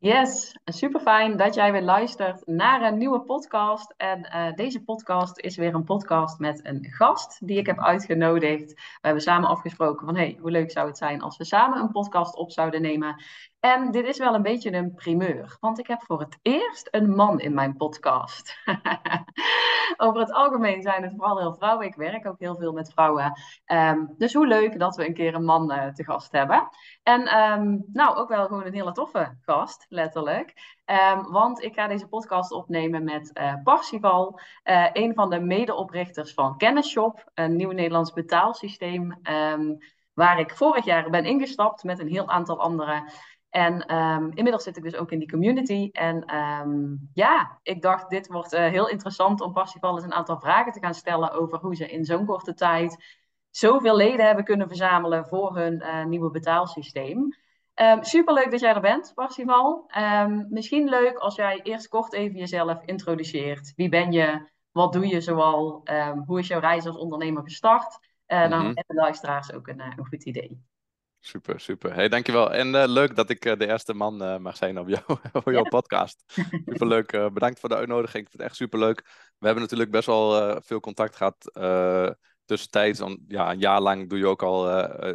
Yes, super fijn dat jij weer luistert naar een nieuwe podcast. En eh, deze podcast is weer een podcast met een gast die ik heb uitgenodigd. We hebben samen afgesproken van hey, hoe leuk zou het zijn als we samen een podcast op zouden nemen. En dit is wel een beetje een primeur, want ik heb voor het eerst een man in mijn podcast. Over het algemeen zijn het vooral heel vrouwen. Ik werk ook heel veel met vrouwen. Ehm, dus hoe leuk dat we een keer een man uh, te gast hebben. En ehm, nou, ook wel gewoon een hele toffe gast, letterlijk. Um, want ik ga deze podcast opnemen met uh, Parsival, uh, een van de medeoprichters van Kennisshop, een nieuw Nederlands betaalsysteem. waar ik vorig jaar ben ingestapt met een heel aantal anderen. En um, inmiddels zit ik dus ook in die community. En um, ja, ik dacht, dit wordt uh, heel interessant om Parsifal eens een aantal vragen te gaan stellen over hoe ze in zo'n korte tijd zoveel leden hebben kunnen verzamelen voor hun uh, nieuwe betaalsysteem. Um, superleuk dat jij er bent, Parsifal. misschien leuk als jij eerst kort even jezelf introduceert. Wie ben je? Wat doe je zoal? hoe is jouw reis als ondernemer gestart? Uh, Dan mhm. hebben de luisteraars ook een, een goed idee. Super, super. Hey, dankjewel. En uh, leuk dat ik uh, de eerste man uh, mag zijn op, jou, op jouw podcast. Super leuk. bedankt voor de uitnodiging. Ik vind het echt super leuk. We hebben natuurlijk best wel veel contact gehad tussentijds. Ja, een jaar lang doe je ook al,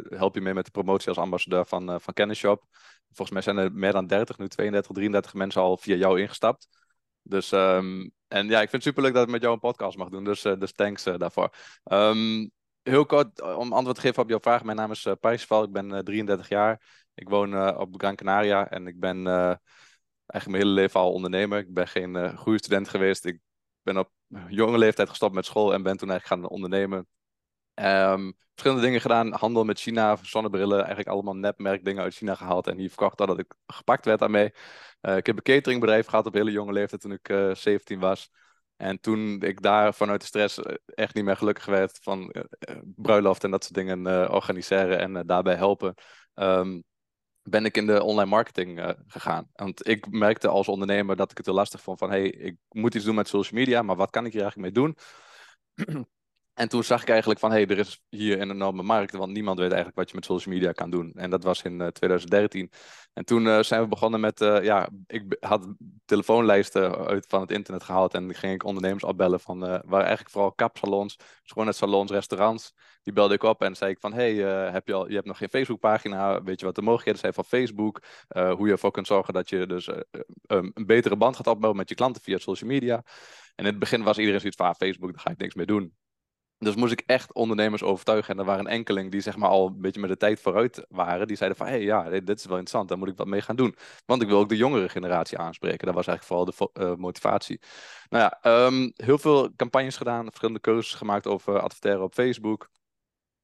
help je mee met de promotie als ambassadeur van, van Kennisshop. Volgens mij zijn er meer dan 30, nu 32, 33 mensen al via jou ingestapt. Dus, um, en ja, ik vind het super leuk dat ik met jou een podcast mag doen. Dus, dus thanks daarvoor. Um, heel kort eh, om antwoord te geven op jouw vraag. Mijn naam is uh, Paisval, ik ben 33 eh, jaar. Ik woon op Gran Canaria en ik ben eigenlijk mijn hele leven al ondernemer. Ik ben geen goede student geweest. Ik ben op jonge leeftijd gestopt met school en ben toen eigenlijk gaan ondernemen. Um, verschillende dingen gedaan, handel met China, zonnebrillen, eigenlijk allemaal nepmerkdingen uit China gehaald en hier verkocht dat ik gepakt werd daarmee. ik heb een cateringbedrijf gehad op hele jonge leeftijd toen ik 17 was. En toen ik daar vanuit de stress eh, echt niet meer gelukkig werd van uh, bruiloft en dat soort dingen organiseren en daarbij helpen, um, ben ik in de online marketing gegaan. Want ik merkte als ondernemer dat ik het heel lastig vond van hey, ik moet iets doen met social media, maar wat kan ik hier eigenlijk mee doen? En toen zag ik eigenlijk van, hé, hey, er is hier een enorme markt, want niemand weet eigenlijk wat je met social media kan doen. En dat was in uh, 2013. En toen uh, zijn we begonnen met, uh, ja, ik had telefoonlijsten uit van het internet gehaald en ging ik ondernemers opbellen van, waar eigenlijk vooral kapsalons, schoonheidssalons, restaurants. Die belde ik op en zei ik van, hey, heb je, al, je hebt nog geen Facebookpagina, weet je wat de mogelijkheden zijn van Facebook? hoe je ervoor kunt zorgen dat je dus een betere band gaat opbouwen met je klanten via social media. En in het begin was iedereen zoiets van, ah, Facebook, daar ga ik niks mee doen. Dus moest ik echt ondernemers overtuigen. En er waren enkeling die zeg maar al een beetje met de tijd vooruit waren. Die zeiden van, hé hey, ja, dit is wel interessant, daar moet ik wat mee gaan doen. Want ik wil ook de jongere generatie aanspreken. Dat was eigenlijk vooral de uh, motivatie. Nou ja, um, heel veel campagnes gedaan, verschillende keuzes gemaakt over adverteren op Facebook.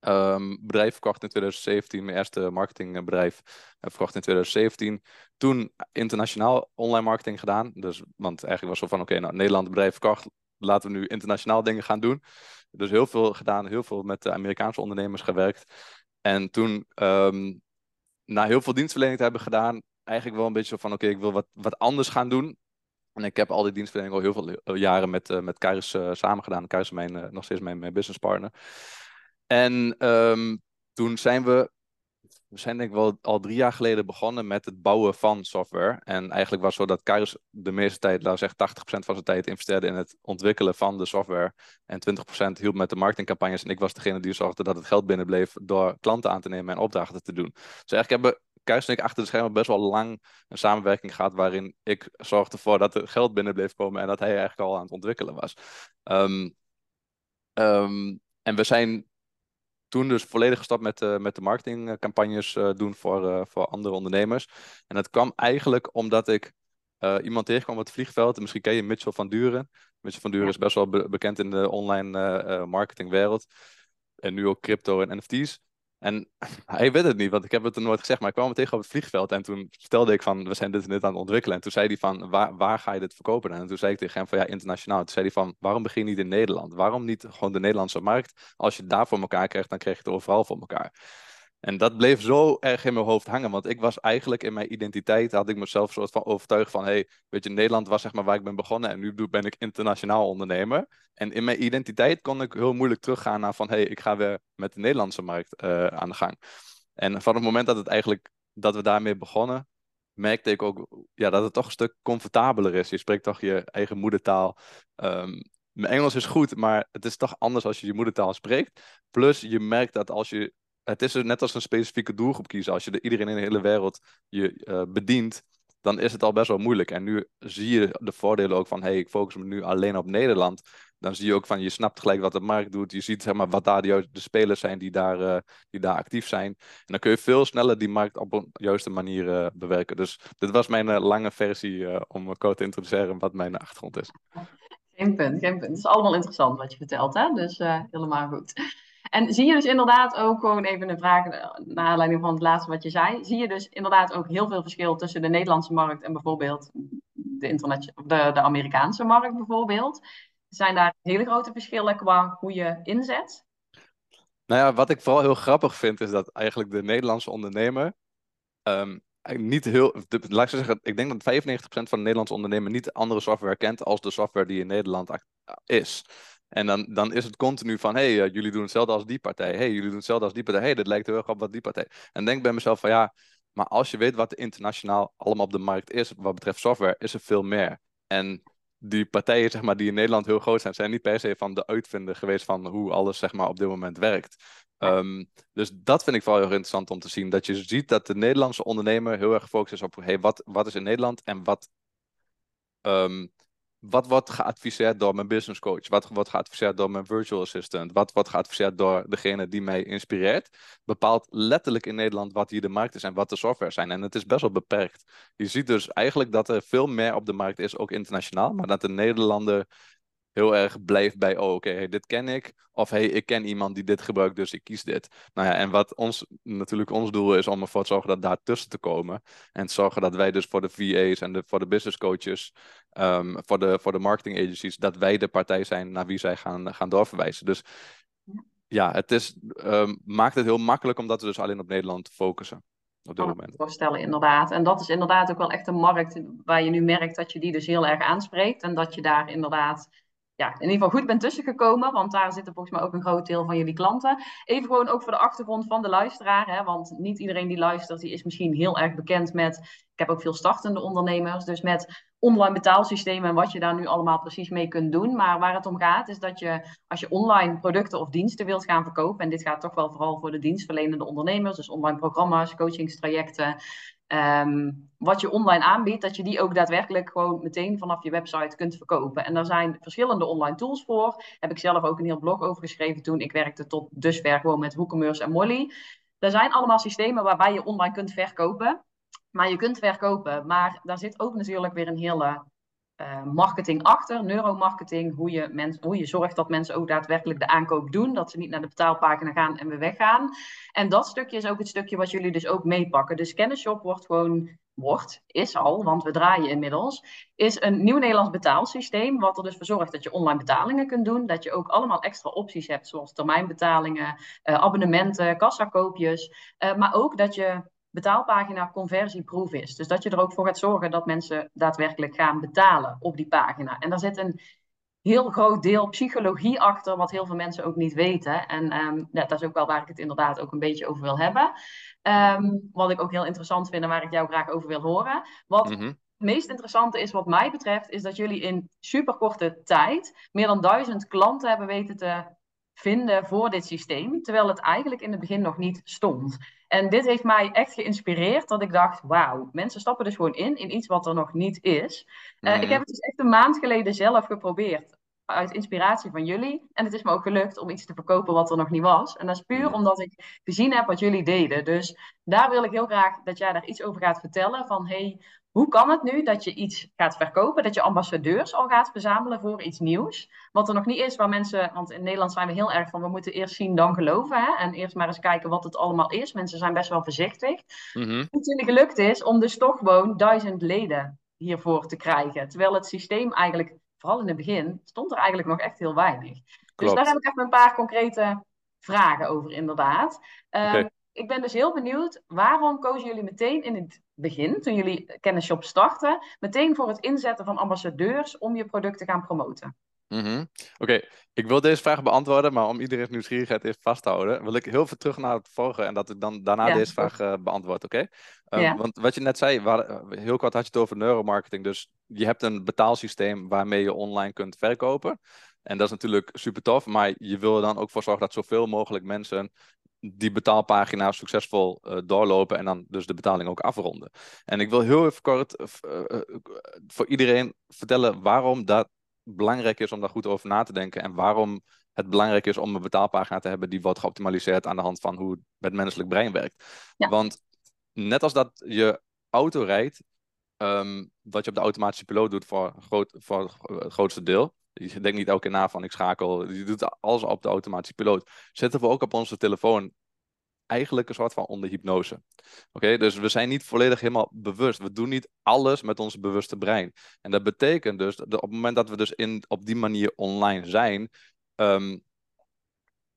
Um, bedrijf verkocht in 2017, mijn eerste marketingbedrijf uh, verkocht in 2017. Toen internationaal online marketing gedaan. Dus, want eigenlijk was het zo van, oké, nou, Nederland bedrijf verkocht, laten we nu internationaal dingen gaan doen. Dus heel veel gedaan, heel veel met Amerikaanse ondernemers gewerkt. En toen, um, na heel veel dienstverlening te hebben gedaan, eigenlijk wel een beetje van: oké, ik wil wat, wat anders gaan doen. En ik heb al die dienstverlening al heel veel jaren met, uh, met Kairos uh, samen gedaan. Kairos is mijn, nog steeds mijn, mijn businesspartner. En um, toen zijn we we zijn denk ik wel al drie jaar geleden begonnen met het bouwen van software. En eigenlijk was het zo dat Kairos de meeste tijd, laten we zeggen 80% van zijn tijd investeerde in het ontwikkelen van de software. En 20% hielp met de marketingcampagnes. En ik was degene die zorgde dat het geld binnenbleef door klanten aan te nemen en opdrachten te doen. Dus eigenlijk hebben Kairos en ik achter de schermen best wel lang een samenwerking gehad waarin ik zorgde ervoor dat er geld binnen bleef komen en dat hij eigenlijk al aan het ontwikkelen was. Um, um, en we zijn toen dus volledig gestapt met, uh, met de marketingcampagnes uh, doen voor, uh, voor andere ondernemers. En dat kwam eigenlijk omdat ik iemand tegenkwam op het vliegveld. En misschien ken je Mitchell van Duren. Mitchell van Duren is best wel be bekend in de online marketingwereld. En nu ook crypto en NFT's. En hij weet het niet, want ik heb het er nooit gezegd. Maar ik kwam hem tegen op het vliegveld en toen vertelde ik van, we zijn dit en dit aan het ontwikkelen. En toen zei hij van, waar, waar ga je dit verkopen? En toen zei ik tegen hem van, ja, internationaal. Toen zei hij van, waarom begin je niet in Nederland? Waarom niet gewoon de Nederlandse markt? Als je het daar voor elkaar krijgt, dan krijg je het overal voor elkaar. En dat bleef zo erg in mijn hoofd hangen. Want ik was eigenlijk in mijn identiteit, had ik mezelf soort van overtuigd van, hey, weet je, Nederland was zeg maar waar ik ben begonnen en nu ben ik internationaal ondernemer. En in mijn identiteit kon ik heel moeilijk teruggaan naar van, hey, ik ga weer met de Nederlandse markt uh, aan de gang. En van het moment dat het eigenlijk, dat we daarmee begonnen, merkte ik ook ja, dat het toch een stuk comfortabeler is. Je spreekt toch je eigen moedertaal. Um, mijn Engels is goed, maar het is toch anders als je je moedertaal spreekt. Plus, je merkt dat als je. Het is net als een specifieke doelgroep kiezen. Als je de, iedereen in de hele wereld je uh, bedient, dan is het al best wel moeilijk. En nu zie je de voordelen ook van, hey, ik focus me nu alleen op Nederland. Dan zie je ook van, je snapt gelijk wat de markt doet. Je ziet zeg maar, wat daar de, de spelers zijn die daar, uh, die daar actief zijn. En dan kun je veel sneller die markt op een juiste manier uh, bewerken. Dus dit was mijn lange versie om kort te introduceren wat mijn achtergrond is. Geen punt, geen punt. Het is allemaal interessant wat je vertelt, hè? Dus helemaal goed. En zie je dus inderdaad ook gewoon even een vraag naar aanleiding van het laatste wat je zei. Zie je dus inderdaad ook heel veel verschil tussen de Nederlandse markt en bijvoorbeeld de, internet, de, de Amerikaanse markt bijvoorbeeld? Zijn daar hele grote verschillen qua hoe je inzet? Nou ja, wat ik vooral heel grappig vind is dat eigenlijk de Nederlandse ondernemer um, niet heel, laat ik zeggen, ik denk dat 95% van de Nederlandse ondernemer niet andere software kent als de software die in Nederland is. En dan, dan is het continu van, hé, hey, uh, jullie doen hetzelfde als die partij. hey, jullie doen hetzelfde als die partij. hey, dit lijkt heel erg op wat die partij. En denk bij mezelf van, ja, maar als je weet wat er internationaal allemaal op de markt is, wat betreft software, is er veel meer. En die partijen, zeg maar, die in Nederland heel groot zijn, zijn niet per se van de uitvinder geweest van hoe alles, zeg maar, op dit moment werkt. Um, dus dat vind ik wel heel interessant om te zien. Dat je ziet dat de Nederlandse ondernemer heel erg gefocust is op, hey, wat, wat is in Nederland en wat... Um, wat wordt geadviseerd door mijn business coach? Wat wordt geadviseerd door mijn virtual assistant? Wat wordt geadviseerd door degene die mij inspireert? Bepaalt letterlijk in Nederland wat hier de markt is en wat de software zijn. En het is best wel beperkt. Je ziet dus eigenlijk dat er veel meer op de markt is, ook internationaal, maar dat de Nederlander heel erg blijft bij, oh oké, dit ken ik. Of hey, ik ken iemand die dit gebruikt, dus ik kies dit. Nou ja, en wat ons, natuurlijk ons doel is om ervoor te zorgen dat daar tussen te komen. En te zorgen dat wij dus voor de VA's en de, voor de business coaches, um, voor, de, voor de marketing agencies, dat wij de partij zijn naar wie zij gaan, gaan doorverwijzen. Dus ja, het is, um, maakt het heel makkelijk omdat we dus alleen op Nederland focussen. Op dit moment. voorstellen, inderdaad. En dat is inderdaad ook wel echt een markt waar je nu merkt dat je die dus heel erg aanspreekt. En dat je daar inderdaad ja, in ieder geval goed bent tussengekomen, want daar zitten volgens mij ook een groot deel van jullie klanten. Even gewoon ook voor de achtergrond van de luisteraar, hè, want niet iedereen die luistert, die is misschien heel erg bekend met, ik heb ook veel startende ondernemers, dus met online betaalsystemen en wat je daar nu allemaal precies mee kunt doen. Maar waar het om gaat, is dat je als je online producten of diensten wilt gaan verkopen, en dit gaat toch wel vooral voor de dienstverlenende ondernemers, dus online programma's, coachingstrajecten, Ehm, wat je online aanbiedt, dat je die ook daadwerkelijk gewoon meteen vanaf je website kunt verkopen. En daar zijn verschillende online tools voor. Heb ik zelf ook een heel blog over geschreven toen ik werkte tot dusver gewoon met WooCommerce en Molly. Er zijn allemaal systemen waarbij je online kunt verkopen. Maar je kunt verkopen, maar daar zit ook natuurlijk weer een hele uh, marketing achter, neuromarketing, hoe je, mens, hoe je zorgt dat mensen ook daadwerkelijk de aankoop doen, dat ze niet naar de betaalpagina gaan en weer weggaan. En dat stukje is ook het stukje wat jullie dus ook meepakken. Dus Kennisshop wordt gewoon, wordt, is al, want we draaien inmiddels, is een nieuw Nederlands betaalsysteem, wat er dus voor zorgt dat je online betalingen kunt doen, dat je ook allemaal extra opties hebt, zoals termijnbetalingen, uh, abonnementen, kassakoopjes, uh, maar ook dat je betaalpagina conversieproof is. Dus dat je er ook voor gaat zorgen dat mensen daadwerkelijk gaan betalen op die pagina. En daar zit een heel groot deel psychologie achter, wat heel veel mensen ook niet weten. En um, ja, dat is ook wel waar ik het inderdaad ook een beetje over wil hebben. Um, wat ik ook heel interessant vind en waar ik jou graag over wil horen. Wat mm -hmm. het meest interessante is wat mij betreft, is dat jullie in superkorte tijd meer dan duizend klanten hebben weten te vinden voor dit systeem, terwijl het eigenlijk in het begin nog niet stond. En dit heeft mij echt geïnspireerd dat ik dacht, wauw, mensen stappen dus gewoon in, in iets wat er nog niet is. Uh, Ik heb het dus echt een maand geleden zelf geprobeerd, uit inspiratie van jullie. En het is me ook gelukt om iets te verkopen wat er nog niet was. En dat is puur omdat ik gezien heb wat jullie deden. Dus daar wil ik heel graag dat jij daar iets over gaat vertellen. Van hey, hoe kan het nu dat je iets gaat verkopen, dat je ambassadeurs al gaat verzamelen voor iets nieuws? Wat er nog niet is, waar mensen, want in Nederland zijn we heel erg van, we moeten eerst zien, dan geloven. Hè? En eerst maar eens kijken wat het allemaal is. Mensen zijn best wel voorzichtig. Mm -hmm. Het jullie gelukt is om dus toch gewoon duizend leden hiervoor te krijgen. Terwijl het systeem eigenlijk, vooral in het begin, stond er eigenlijk nog echt heel weinig. Dus Klopt. Dus daar heb ik even een paar concrete vragen over, inderdaad. Okay. Ik ben dus heel benieuwd, waarom kozen jullie meteen in het begin, toen jullie Kennisshop starten, meteen voor het inzetten van ambassadeurs om je product te gaan promoten? Mhm. Oké, ik wil deze vraag beantwoorden, maar om iedereen's nieuwsgierigheid even vast te houden, wil ik heel veel terug naar het vorige en dat ik dan daarna Ja, deze vraag eh, beantwoord, oké? Ja. Want wat je net zei, waar, eh, heel kort had je het over neuromarketing, dus je hebt een betaalsysteem waarmee je online kunt verkopen. En dat is natuurlijk super tof, maar je wil er dan ook voor zorgen dat zoveel mogelijk mensen die betaalpagina succesvol eh, doorlopen en dan dus de betaling ook afronden. En ik wil heel even kort eh, eh, voor iedereen vertellen waarom dat belangrijk is om daar goed over na te denken en waarom het belangrijk is om een betaalpagina te hebben die wordt geoptimaliseerd aan de hand van hoe het menselijk brein werkt. Ja. Want net als dat je auto rijdt, ehm, wat je op de automatische piloot doet voor, groot, voor het grootste deel. Je denkt niet elke keer na van ik schakel. Je doet alles op de automatische piloot. Zetten we ook op onze telefoon eigenlijk een soort van onder hypnose. Oké, dus we zijn niet volledig helemaal bewust. We doen niet alles met ons bewuste brein. En dat betekent dus dat op het moment dat we dus in, op die manier online zijn, ehm,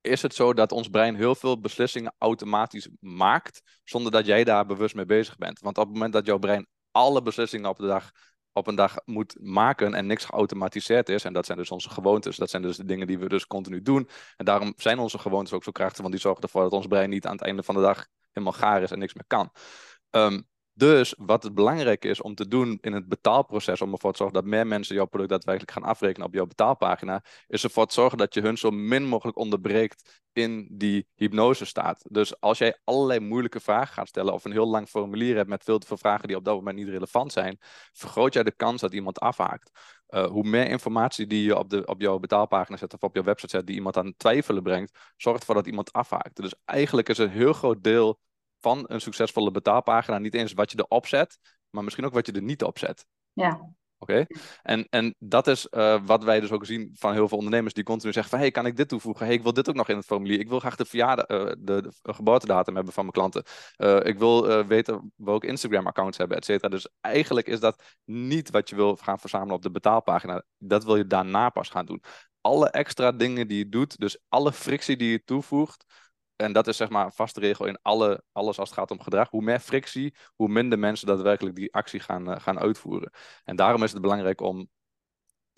is het zo dat ons brein heel veel beslissingen automatisch maakt, zonder dat jij daar bewust mee bezig bent. Want op het moment dat jouw brein alle beslissingen op de dag op een dag moet maken en niks geautomatiseerd is. En dat zijn dus onze gewoontes. Dat zijn dus de dingen die we dus continu doen. En daarom zijn onze gewoontes ook zo krachtig, want die zorgen ervoor dat ons brein niet aan het einde van de dag helemaal gaar is en niks meer kan. Ehm, dus wat het belangrijk is om te doen in het betaalproces, om ervoor te zorgen dat meer mensen jouw product daadwerkelijk gaan afrekenen op jouw betaalpagina, is ervoor te zorgen dat je hun zo min mogelijk onderbreekt in die hypnose staat. Dus als jij allerlei moeilijke vragen gaat stellen of een heel lang formulier hebt met veel te veel vragen die op dat moment niet relevant zijn, vergroot jij de kans dat iemand afhaakt. Uh, hoe meer informatie die je op, de, op jouw betaalpagina zet of op jouw website zet, die iemand aan het twijfelen brengt, zorgt ervoor dat iemand afhaakt. Dus eigenlijk is een heel groot deel van een succesvolle betaalpagina niet eens wat je erop zet, maar misschien ook wat je er niet op zet. Ja. Oké, okay? en, en dat is uh, wat wij dus ook zien van heel veel ondernemers die continu zeggen van hey, kan ik dit toevoegen? Hey, ik wil dit ook nog in het formulier. Ik wil graag de, verjaardag, uh, de, de, geboortedatum hebben van mijn klanten. Uh, ik wil weten welke Instagram-accounts hebben, et cetera. Dus eigenlijk is dat niet wat je wil gaan verzamelen op de betaalpagina. Dat wil je daarna pas gaan doen. Alle extra dingen die je doet, dus alle frictie die je toevoegt, en dat is zeg maar een vaste regel in alle, alles als het gaat om gedrag. Hoe meer frictie, hoe minder mensen daadwerkelijk die actie gaan, uh, gaan uitvoeren. En daarom is het belangrijk om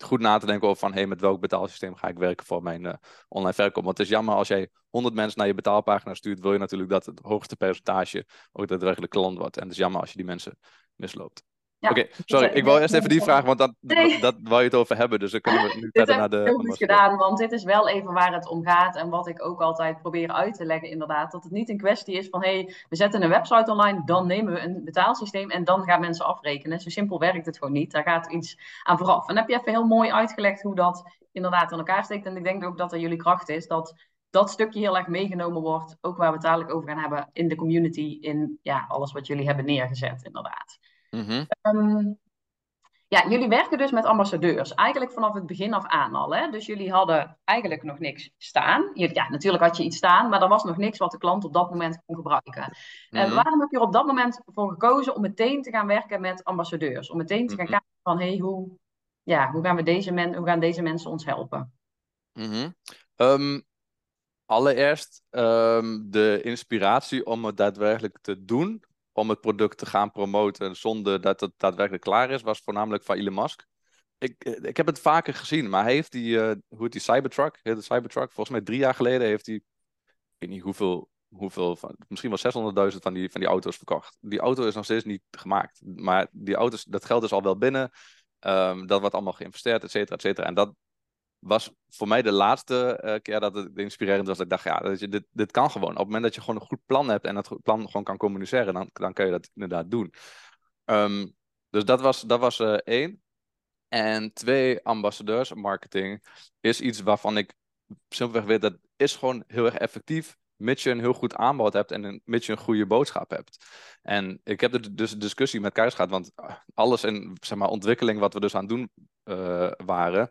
goed na te denken over van... hey, met welk betaalsysteem ga ik werken voor mijn uh, online verkoop? Want het is jammer als jij 100 mensen naar je betaalpagina stuurt... wil je natuurlijk dat het hoogste percentage ook daadwerkelijk klant wordt. En het is jammer als je die mensen misloopt. Ja, Oké, okay, sorry. Ik wil eerst even die vraag, want dat, nee. dat wou je het over hebben. Dus dan kunnen we nu verder naar de... heel goed gedaan, want dit is wel even waar het om gaat. En wat ik ook altijd probeer uit te leggen, inderdaad. Dat het niet een kwestie is van, hé, hey, we zetten een website online, dan nemen we een betaalsysteem en dan gaan mensen afrekenen. Zo simpel werkt het gewoon niet. Daar gaat iets aan vooraf. En dan heb je even heel mooi uitgelegd hoe dat inderdaad in elkaar steekt. En ik denk ook dat er jullie kracht is, dat dat stukje heel erg meegenomen wordt. Ook waar we het dadelijk over gaan hebben in de community, in ja, alles wat jullie hebben neergezet, inderdaad. -hmm. um, ja, jullie werken dus met ambassadeurs. Eigenlijk vanaf het begin af aan al. Hè? Dus jullie hadden eigenlijk nog niks staan. Ja, natuurlijk had je iets staan, maar er was nog niks wat de klant op dat moment kon gebruiken. Mm -hmm. En waarom heb je er op dat moment voor gekozen om meteen te gaan werken met ambassadeurs? Om meteen te gaan -hmm. kijken van, hé, hey, hoe, ja, hoe, gaan we deze men, hoe gaan deze mensen ons helpen? Mhm. Um, allereerst um, de inspiratie om het daadwerkelijk te doen om het product te gaan promoten zonder dat het daadwerkelijk klaar is, was voornamelijk van Elon Musk. Ik, ik heb het vaker gezien, maar heeft die, uh, hoe heet die Cybertruck, de Cybertruck, volgens mij drie jaar geleden heeft hij, ik weet niet hoeveel, hoeveel van, misschien wel 600.000 van die, van die auto's verkocht. Die auto is nog steeds niet gemaakt, maar die auto's, dat geld is al wel binnen, um, dat wordt allemaal geïnvesteerd, et cetera, et cetera. En dat was voor mij de laatste uh, keer dat het inspirerend was. Dat ik dacht, ja, dat je, dit, dit kan gewoon. Op het moment dat je gewoon een goed plan hebt en dat plan gewoon kan communiceren, dan, dan kun je dat inderdaad doen. Um, dus dat was, dat was uh, één. En twee, ambassadeurs marketing is iets waarvan ik simpelweg weet dat is gewoon heel erg effectief. Mits je een heel goed aanbod hebt en een, mits je een goede boodschap hebt. En ik heb dus een discussie met Kuis gehad, want alles in zeg maar, ontwikkeling wat we dus aan het doen waren,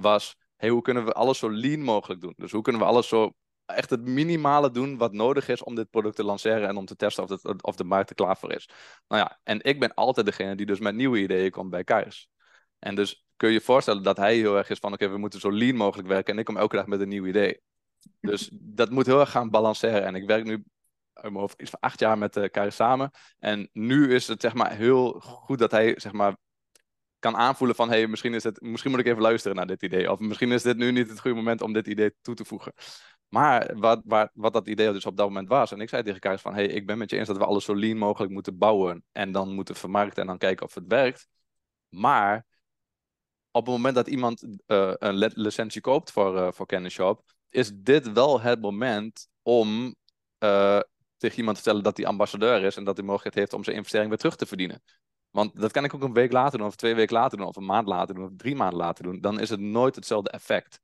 was hey, hoe kunnen we alles zo lean mogelijk doen? Dus hoe kunnen we alles zo echt het minimale doen wat nodig is om dit product te lanceren en om te testen of, het, of de markt er klaar voor is. Nou ja, en ik ben altijd degene die dus met nieuwe ideeën komt bij Kairos. En dus kun je je voorstellen dat hij heel erg is van oké, okay, we moeten zo lean mogelijk werken en ik kom elke dag met een nieuw idee. Dus dat moet heel erg gaan balanceren. En ik werk nu hoofd iets van acht jaar met uh, samen. En nu is het zeg maar heel goed dat hij zeg maar kan aanvoelen van, hey, misschien, is het, misschien moet ik even luisteren naar dit idee. Of misschien is dit nu niet het goede moment om dit idee toe te voegen. Maar wat, wat, wat dat idee dus op dat moment was, en ik zei tegen Karis van, hey, ik ben met je eens dat we alles zo lean mogelijk moeten bouwen en dan moeten vermarkten en dan kijken of het werkt. Maar op het moment dat iemand uh, een licentie koopt voor, uh, voor Shop, is dit wel het moment om uh, tegen iemand te vertellen dat hij ambassadeur is en dat hij mogelijkheid heeft om zijn investering weer terug te verdienen. Want dat kan ik ook een week later doen, of twee weken later doen, of een maand later doen, of drie maanden later doen. Dan is het nooit hetzelfde effect.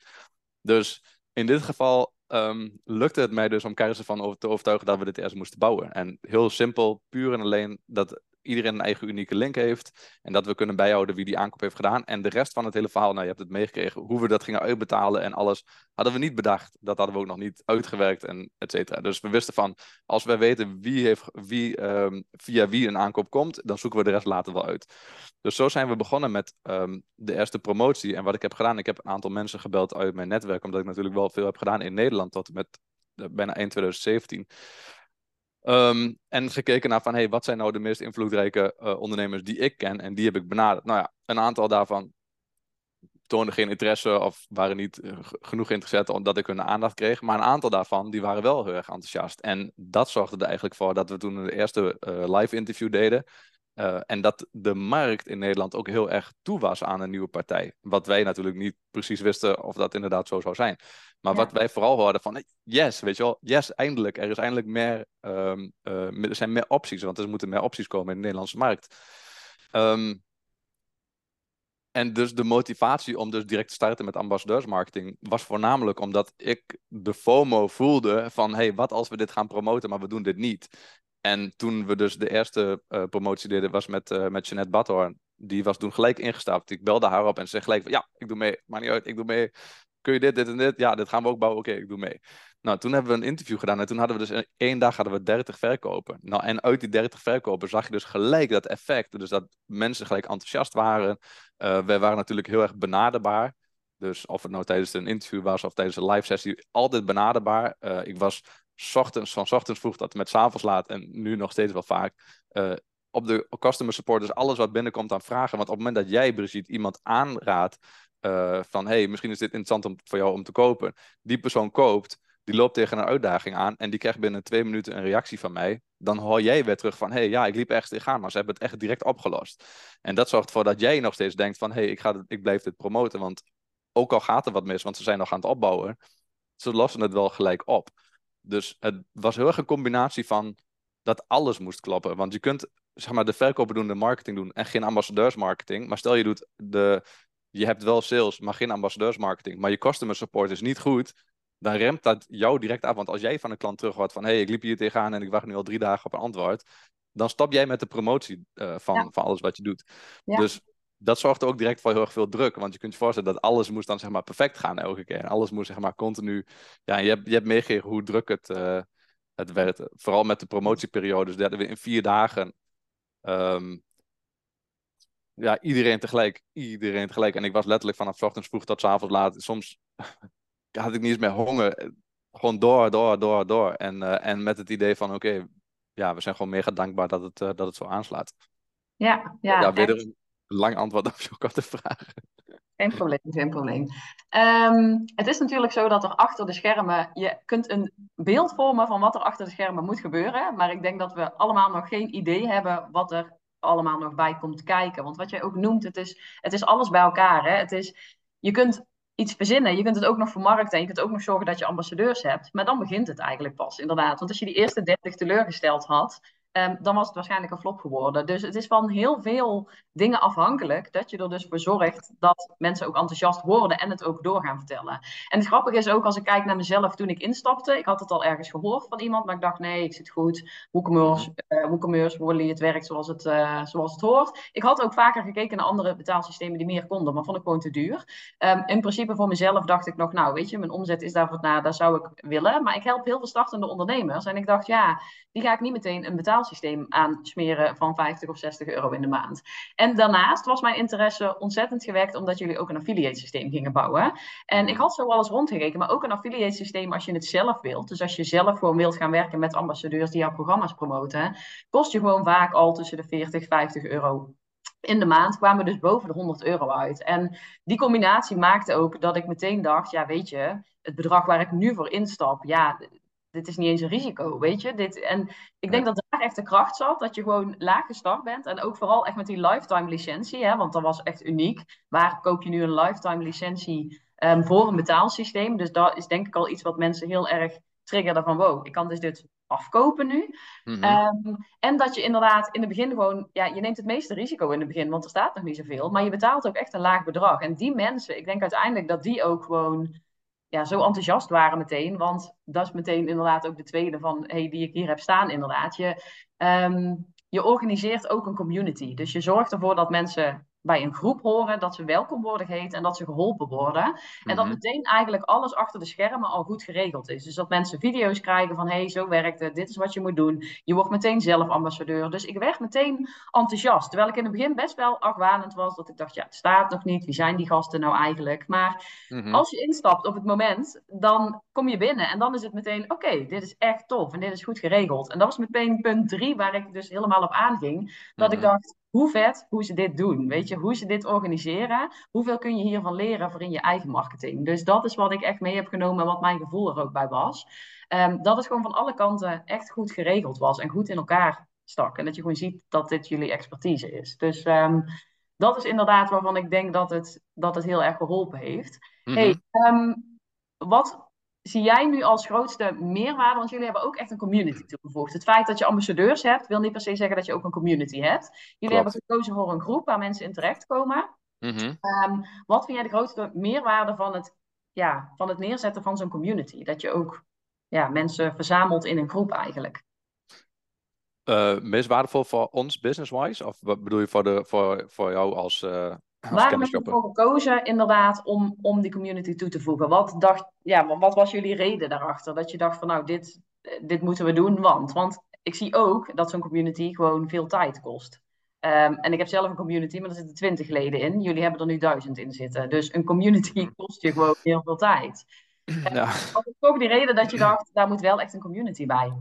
Dus in dit geval um, lukte het mij dus om Karis ervan te overtuigen dat we dit eerst moesten bouwen. En heel simpel, puur en alleen dat iedereen een eigen unieke link heeft. En dat we kunnen bijhouden wie die aankoop heeft gedaan. En de rest van het hele verhaal, nou je hebt het meegekregen, hoe we dat gingen uitbetalen en alles, hadden we niet bedacht. Dat hadden we ook nog niet uitgewerkt en et cetera. Dus we wisten van, als wij weten wie, heeft, wie um, via wie een aankoop komt, dan zoeken we de rest later wel uit. Dus zo zijn we begonnen met um, de eerste promotie. En wat ik heb gedaan, ik heb een aantal mensen gebeld uit mijn netwerk, omdat ik natuurlijk wel veel heb gedaan in Nederland tot met uh, bijna 1 2017. Um, en gekeken naar van, hey, wat zijn nou de meest invloedrijke uh, ondernemers die ik ken? En die heb ik benaderd. Nou ja, een aantal daarvan toonden geen interesse of waren niet uh, genoeg geïnteresseerd omdat ik hun aandacht kreeg. Maar een aantal daarvan, die waren wel heel erg enthousiast. En dat zorgde er eigenlijk voor dat we toen de eerste uh, live interview deden. Uh, en dat de markt in Nederland ook heel erg toe was aan een nieuwe partij. Wat wij natuurlijk niet precies wisten of dat inderdaad zo zou zijn. Maar ja. wat wij vooral hoorden van, yes, weet je wel, yes, eindelijk. Er is eindelijk meer, um, uh, er zijn meer opties, want er moeten meer opties komen in de Nederlandse markt. Um, en dus de motivatie om dus direct te starten met ambassadeursmarketing was voornamelijk omdat ik de FOMO voelde van, hey, wat als we dit gaan promoten, maar we doen dit niet. En toen we dus de eerste uh, promotie deden, was met, uh, met Jeanette Badhoorn. Die was toen gelijk ingestapt. Ik belde haar op en ze zei gelijk van, ja, ik doe mee. Maakt niet uit, ik doe mee. Kun je dit, dit en dit? Ja, dit gaan we ook bouwen. Oké, ik doe mee. Nou, toen hebben we een interview gedaan en toen hadden we dus in één dag hadden we 30 verkopen. Nou, en uit die 30 verkopen zag je dus gelijk dat effect. Dus dat mensen gelijk enthousiast waren. Uh, wij waren natuurlijk heel erg benaderbaar. Dus of het nou tijdens een interview was of tijdens een live sessie, altijd benaderbaar. Ik was ochtends, van ochtends vroeg tot met s avonds laat en nu nog steeds wel vaak. Uh, op de customer support, dus alles wat binnenkomt aan vragen. Want op het moment dat jij, Brigitte, iemand aanraadt uh, van hey, misschien is dit interessant om, voor jou om te kopen. Die persoon koopt, die loopt tegen een uitdaging aan en die krijgt binnen twee minuten een reactie van mij. Dan hoor jij weer terug van hey, ja, ik liep ergens tegenaan, maar ze hebben het echt direct opgelost. En dat zorgt ervoor dat jij nog steeds denkt van hey, ik, ga ik blijf dit promoten, want ook al gaat er wat mis, want ze zijn nog aan het opbouwen, ze lossen het wel gelijk op. Dus het was heel erg een combinatie van dat alles moest kloppen. Want je kunt zeg maar, de verkopen doen, de marketing doen en geen ambassadeursmarketing. Maar stel je doet de, je hebt wel sales, maar geen ambassadeursmarketing. Maar je customer support is niet goed. Dan remt dat jou direct af. Want als jij van een klant terug hoort van hé, hey, ik liep hier tegenaan en ik wacht nu al drie dagen op een antwoord. Dan stop jij met de promotie uh, van, ja. van alles wat je doet. Ja. Dus dat zorgt ook direct voor heel erg veel druk. Want je kunt je voorstellen dat alles moest dan zeg maar perfect gaan elke keer. En alles moest zeg maar continu... Ja, je hebt, je hebt meegegeven hoe druk het, uh, het werd. Vooral met de promotieperiodes. Dat we in vier dagen... Um, ja, iedereen tegelijk. Iedereen tegelijk. En ik was letterlijk vanaf ochtends vroeg tot avonds laat. Soms had ik niet eens meer honger. Gewoon door, door, door, door. En, uh, en met het idee van oké, okay, ja, we zijn gewoon mega dankbaar dat het, uh, dat het zo aanslaat. Ja, ja. Lang antwoord op jouw korte vraag. Geen probleem, geen probleem. Um, het is natuurlijk zo dat er achter de schermen, je kunt een beeld vormen van wat er achter de schermen moet gebeuren. Maar ik denk dat we allemaal nog geen idee hebben wat er allemaal nog bij komt kijken. Want wat jij ook noemt, het is, het is alles bij elkaar. Hè? Het is, je kunt iets verzinnen, je kunt het ook nog vermarkten en je kunt ook nog zorgen dat je ambassadeurs hebt. Maar dan begint het eigenlijk pas, inderdaad. Want als je die eerste 30 teleurgesteld had, Um, dan was het waarschijnlijk een flop geworden. Dus het is van heel veel dingen afhankelijk dat je er dus voor zorgt dat mensen ook enthousiast worden en het ook door gaan vertellen. En het grappige is ook als ik kijk naar mezelf toen ik instapte, ik had het al ergens gehoord van iemand, maar ik dacht nee, ik zit goed, WooCommerce, uh, WooCommerce, Wally, het werkt zoals het, uh, zoals het hoort. Ik had ook vaker gekeken naar andere betaalsystemen die meer konden, maar vond ik gewoon te duur. Um, in principe voor mezelf dacht ik nog, nou weet je, mijn omzet is daarvoor, nou, daar zou ik willen, maar ik help heel veel startende ondernemers en ik dacht ja, die ga ik niet meteen een betaal betaalsysteem aansmeren van 50 of 60 euro in de maand. En daarnaast was mijn interesse ontzettend gewekt omdat jullie ook een affiliate systeem gingen bouwen. En ik had zo wel eens rondgekeken, maar ook een affiliate systeem als je het zelf wilt. Dus als je zelf gewoon wilt gaan werken met ambassadeurs die jouw programma's promoten, kost je gewoon vaak al tussen de 40 50 euro in de maand kwamen we dus boven de 100 euro uit. En die combinatie maakte ook dat ik meteen dacht, ja weet je, het bedrag waar ik nu voor instap, ja, dit is niet eens een risico, weet je. Dit, en ik denk dat daar echt de kracht zat, dat je gewoon laag gestart bent. En ook vooral echt met die lifetime licentie, hè, want dat was echt uniek. Waar koop je nu een lifetime licentie um, voor een betaalsysteem? Dus dat is denk ik al iets wat mensen heel erg triggerde van wow, ik kan dus dit afkopen nu. Mhm. Ehm, en dat je inderdaad in het begin gewoon, ja, je neemt het meeste risico in het begin, want er staat nog niet zoveel, maar je betaalt ook echt een laag bedrag. En die mensen, ik denk uiteindelijk dat die ook gewoon ja, zo enthousiast waren meteen, want dat is meteen inderdaad ook de tweede van, hey, die ik hier heb staan inderdaad. Je, ehm, je organiseert ook een community, dus je zorgt ervoor dat mensen bij een groep horen, dat ze welkom worden geheten en dat ze geholpen worden. En dat mhm. meteen eigenlijk alles achter de schermen al goed geregeld is. Dus dat mensen video's krijgen van, hé, hey, zo werkt het, dit is wat je moet doen. Je wordt meteen zelf ambassadeur. Dus ik werd meteen enthousiast. Terwijl ik in het begin best wel afwanend was, dat ik dacht, ja, het staat nog niet, wie zijn die gasten nou eigenlijk? Maar mhm. als je instapt op het moment, dan kom je binnen en dan is het meteen, oké, dit is echt tof en dit is goed geregeld. En dat was meteen punt drie waar ik dus helemaal op aanging. Dat ik mhm. dacht, hoe vet hoe ze dit doen. Weet je, hoe ze dit organiseren. Hoeveel kun je hiervan leren voor in je eigen marketing? Dus dat is wat ik echt mee heb genomen en wat mijn gevoel er ook bij was. Um, dat het gewoon van alle kanten echt goed geregeld was en goed in elkaar stak. En dat je gewoon ziet dat dit jullie expertise is. Dus um, dat is inderdaad waarvan ik denk dat het, dat het heel erg geholpen heeft. Mm hey, um, wat zie jij nu als grootste meerwaarde? Want jullie hebben ook echt een community toegevoegd. Het feit dat je ambassadeurs hebt, wil niet per se zeggen dat je ook een community hebt. Jullie hebben gekozen voor een groep waar mensen in terechtkomen. Mm wat vind jij de grootste meerwaarde van het, ja, van het neerzetten van zo'n community? Dat je ook ja, mensen verzamelt in een groep eigenlijk. Uh, meest waardevol voor ons business-wise? Of wat bedoel je voor, de, voor, voor jou als, uh, Waarom heb je ervoor gekozen inderdaad om, om die community toe te voegen? Wat, dacht, ja, wat was jullie reden daarachter? Dat je dacht van nou, dit, dit moeten we doen, want... Want ik zie ook dat zo'n community gewoon veel tijd kost. Um, en ik heb zelf een community, maar er zitten twintig leden in. Jullie hebben er nu duizend in zitten. Dus een community kost je gewoon heel veel tijd. Ja. Wat is ook die reden dat je dacht, daar moet wel echt een community bij?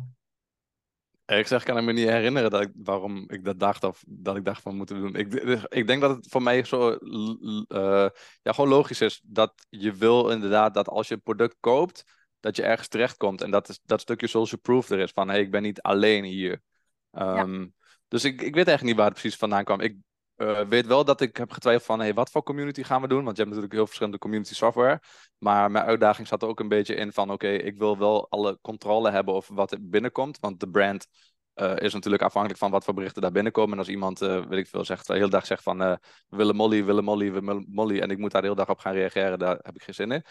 Ik zeg, kan ik me niet herinneren dat ik, waarom ik dat dacht of dat ik dacht van moeten doen. Ik, ik denk dat het voor mij zo uh, ja, gewoon logisch is dat je wil inderdaad dat als je een product koopt, dat je ergens terechtkomt en dat, is, dat stukje social proof er is van hey, ik ben niet alleen hier. Um, Dus ik, ik weet eigenlijk niet waar het precies vandaan kwam. Ik uh, weet wel dat ik heb getwijfeld van hey, wat voor community gaan we doen, want je hebt natuurlijk heel verschillende community software. Maar mijn uitdaging zat er ook een beetje in van oké, ik wil wel alle controle hebben over wat er binnenkomt, want de brand uh, is natuurlijk afhankelijk van wat voor berichten daar binnenkomen. En als iemand, uh, weet ik veel, zegt, de hele dag zegt van we willen Molly, we willen Molly, we willen Molly. En ik moet daar de hele dag op gaan reageren, daar heb ik geen zin in.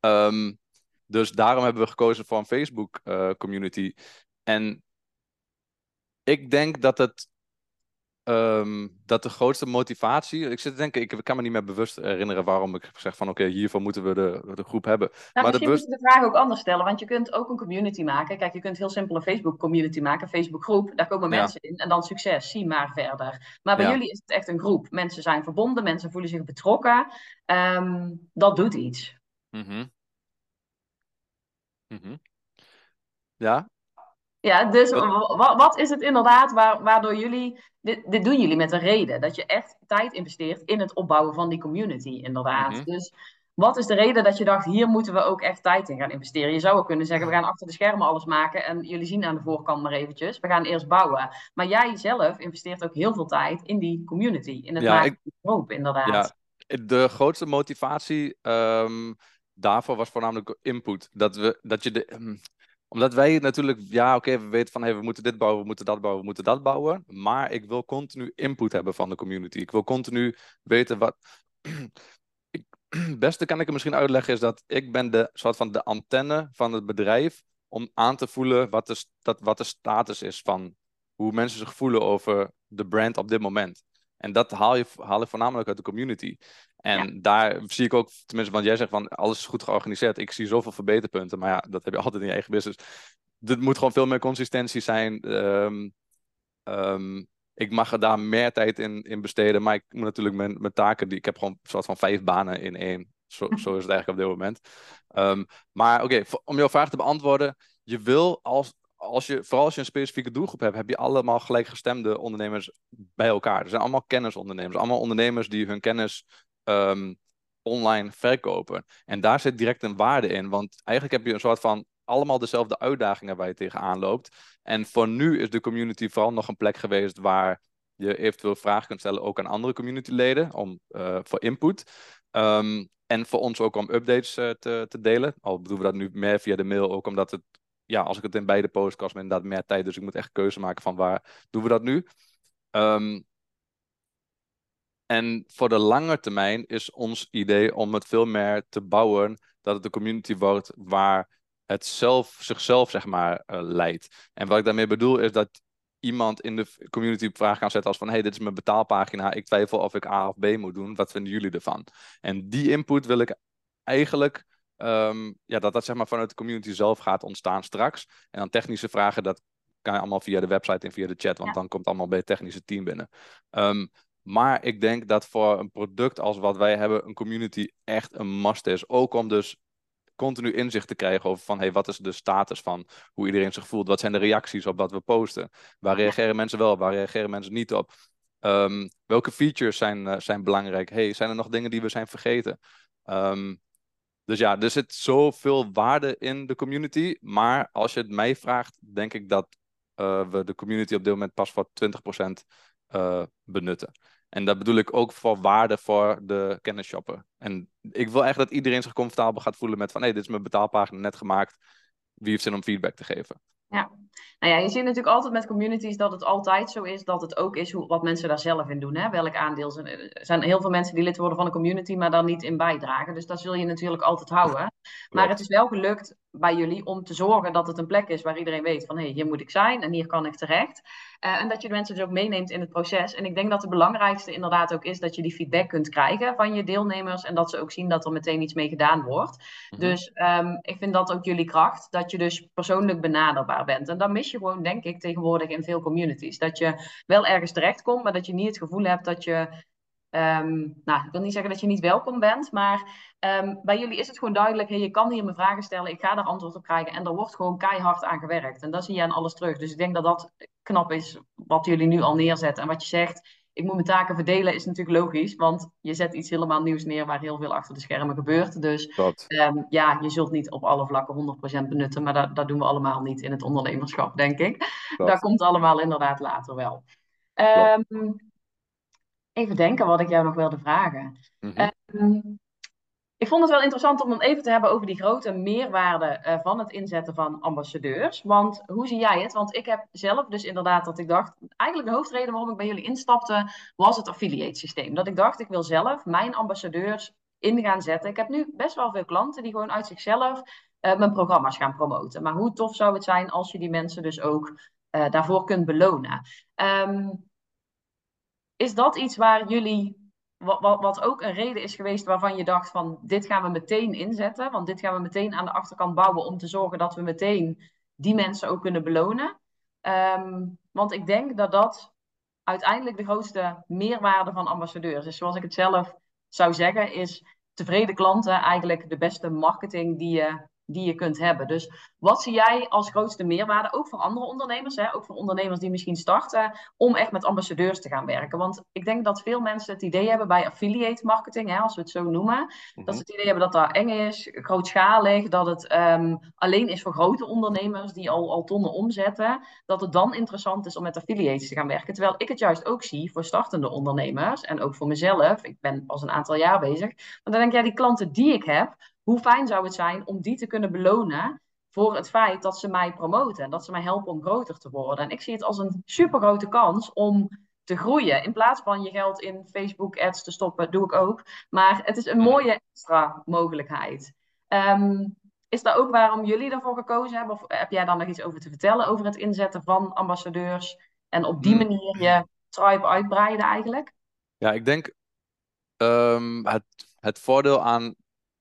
Um, dus daarom hebben we gekozen voor een Facebook community. En ik denk dat het Um, dat de grootste motivatie. Ik zit te denken, ik kan me niet meer bewust herinneren waarom ik zeg van oké, hiervoor moeten we de, de groep hebben. Nou, maar misschien moet je de vraag ook anders stellen, want je kunt ook een community maken. Kijk, je kunt heel simpel een Facebook community maken, een Facebook groep. Daar komen mensen in en dan succes, zie maar verder. Maar bij jullie is het echt een groep. Mensen zijn verbonden, mensen voelen zich betrokken. Um, dat doet iets. Mm -hmm. Ja, ja, dus wat, wat is het inderdaad waardoor jullie. Dit, dit doen jullie met een reden. Dat je echt tijd investeert in het opbouwen van die community, inderdaad. Mhm. Dus wat is de reden dat je dacht, hier moeten we ook echt tijd in gaan investeren? Je zou ook kunnen zeggen, we gaan achter de schermen alles maken en jullie zien aan de voorkant maar eventjes. We gaan eerst bouwen. Maar jij zelf investeert ook heel veel tijd in die community, in het maken van die groep, inderdaad. Ja, de grootste motivatie um, daarvoor was voornamelijk input. Dat, we, dat je de, ehm, omdat wij natuurlijk, ja, oké, we weten van hey, we moeten dit bouwen, we moeten dat bouwen, we moeten dat bouwen. Maar ik wil continu input hebben van de community. Ik wil continu weten wat. Het beste kan ik er misschien uitleggen is dat ik ben de soort van de antenne van het bedrijf om aan te voelen wat de, dat, wat de status is van hoe mensen zich voelen over de brand op dit moment. En dat haal je, haal je voornamelijk uit de community. En daar zie ik ook, tenminste, want jij zegt van alles is goed georganiseerd. Ik zie zoveel verbeterpunten, maar ja, dat heb je altijd in je eigen business. Er moet gewoon veel meer consistentie zijn. Um, um, ik mag er daar meer tijd in, in besteden, maar ik moet natuurlijk mijn, mijn taken, die, ik heb gewoon een soort van vijf banen in één. Zo, zo is het eigenlijk op dit moment. Um, maar oké, okay, om jouw vraag te beantwoorden, je wil als, als je, vooral als je een specifieke doelgroep hebt, heb je allemaal gelijkgestemde ondernemers bij elkaar. Er zijn allemaal kennisondernemers, allemaal ondernemers die hun kennis ehm, online verkopen. En daar zit direct een waarde in, want eigenlijk heb je een soort van allemaal dezelfde uitdagingen waar je tegenaan loopt. En voor nu is de community vooral nog een plek geweest waar je eventueel vragen kunt stellen ook aan andere communityleden om, uh, voor input. Ehm, en voor ons ook om updates uh, te, te delen. Al doen we dat nu meer via de mail, ook omdat het, ja, als ik het in beide me inderdaad meer tijd. Dus ik moet echt keuze maken van waar doen we dat nu. Um, en voor de lange termijn is ons idee om het veel meer te bouwen dat het een community wordt waar het zelf, zichzelf zeg maar uh, leidt. En wat ik daarmee bedoel is dat iemand in de community vraag kan zetten als van hey, dit is mijn betaalpagina, ik twijfel of ik A of B moet doen, wat vinden jullie ervan? En die input wil ik eigenlijk, um, ja, dat dat zeg maar vanuit de community zelf gaat ontstaan straks. En dan technische vragen, dat kan je allemaal via de website en via de chat, want dan komt het allemaal bij het technische team binnen. Um, maar ik denk dat voor een product als wat wij hebben, een community echt een must is. Ook om dus continu inzicht te krijgen over van hey, wat is de status van hoe iedereen zich voelt? Wat zijn de reacties op wat we posten? Waar reageren mensen wel op? Waar reageren mensen niet op? Um, welke features zijn, uh, zijn belangrijk? Hey, zijn er nog dingen die we zijn vergeten? Um, dus ja, er zit zoveel waarde in de community. Maar als je het mij vraagt, denk ik dat uh, we de community op dit moment pas voor 20% uh, benutten. En dat bedoel ik ook voor waarde voor de kennisshopper. En ik wil echt dat iedereen zich comfortabel gaat voelen met van hé, dit is mijn betaalpagina net gemaakt. Wie heeft zin om feedback te geven? Ja, nou ja, je ziet natuurlijk altijd met communities dat het altijd zo is dat het ook is hoe, wat mensen daar zelf in doen. Hè? Welk aandeel zijn. Er zijn heel veel mensen die lid worden van een community, maar daar niet in bijdragen. Dus dat zul je natuurlijk altijd houden. Maar het is wel gelukt bij jullie om te zorgen dat het een plek is waar iedereen weet van hé, hey, hier moet ik zijn en hier kan ik terecht. Uh, en dat je de mensen dus ook meeneemt in het proces. En ik denk dat het belangrijkste inderdaad ook is dat je die feedback kunt krijgen van je deelnemers. En dat ze ook zien dat er meteen iets mee gedaan wordt. Mm -hmm. Dus um, ik vind dat ook jullie kracht, dat je dus persoonlijk benaderbaar bent. En dan mis je gewoon, denk ik, tegenwoordig in veel communities. Dat je wel ergens terechtkomt, maar dat je niet het gevoel hebt dat je Um, nou, ik wil niet zeggen dat je niet welkom bent, maar um, bij jullie is het gewoon duidelijk: hey, je kan hier mijn vragen stellen, ik ga daar antwoord op krijgen en er wordt gewoon keihard aan gewerkt. En dat zie je aan alles terug. Dus ik denk dat dat knap is wat jullie nu al neerzetten. En wat je zegt, ik moet mijn taken verdelen, is natuurlijk logisch, want je zet iets helemaal nieuws neer waar heel veel achter de schermen gebeurt. Dus um, ja, je zult niet op alle vlakken 100% benutten, maar dat, dat doen we allemaal niet in het ondernemerschap, denk ik. Dat, dat komt allemaal inderdaad later wel. Even denken wat ik jou nog wilde vragen. Mm -hmm. um, ik vond het wel interessant om dan even te hebben over die grote meerwaarde uh, van het inzetten van ambassadeurs. Want hoe zie jij het? Want ik heb zelf dus inderdaad dat ik dacht, eigenlijk de hoofdreden waarom ik bij jullie instapte, was het affiliate systeem. Dat ik dacht, ik wil zelf mijn ambassadeurs in gaan zetten. Ik heb nu best wel veel klanten die gewoon uit zichzelf uh, mijn programma's gaan promoten. Maar hoe tof zou het zijn als je die mensen dus ook uh, daarvoor kunt belonen? Um, is dat iets waar jullie, wat, wat, wat, ook een reden is geweest waarvan je dacht van dit gaan we meteen inzetten, want dit gaan we meteen aan de achterkant bouwen om te zorgen dat we meteen die mensen ook kunnen belonen? Um, want ik denk dat dat uiteindelijk de grootste meerwaarde van ambassadeurs is. Zoals ik het zelf zou zeggen, is tevreden klanten eigenlijk de beste marketing die je die je kunt hebben. Dus wat zie jij als grootste meerwaarde, ook voor andere ondernemers, hè, ook voor ondernemers die misschien starten, om echt met ambassadeurs te gaan werken? Want ik denk dat veel mensen het idee hebben bij affiliate marketing, hè, als we het zo noemen, dat ze het idee hebben dat dat eng is, grootschalig, dat het um, alleen is voor grote ondernemers die al, al tonnen omzetten, dat het dan interessant is om met affiliates te gaan werken. Terwijl ik het juist ook zie voor startende ondernemers en ook voor mezelf. Ik ben pas een aantal jaar bezig. Maar dan denk ik, ja, die klanten die ik heb, hoe fijn zou het zijn om die te kunnen belonen voor het feit dat ze mij promoten en dat ze mij helpen om groter te worden. En ik zie het als een super grote kans om te groeien. In plaats van je geld in Facebook ads te stoppen, doe ik ook. Maar het is een mooie extra mogelijkheid. Um, is dat ook waarom jullie ervoor gekozen hebben? Of heb jij dan nog iets over te vertellen over het inzetten van ambassadeurs en op die manier je tribe uitbreiden eigenlijk? Ja, ik denk um, het, het voordeel aan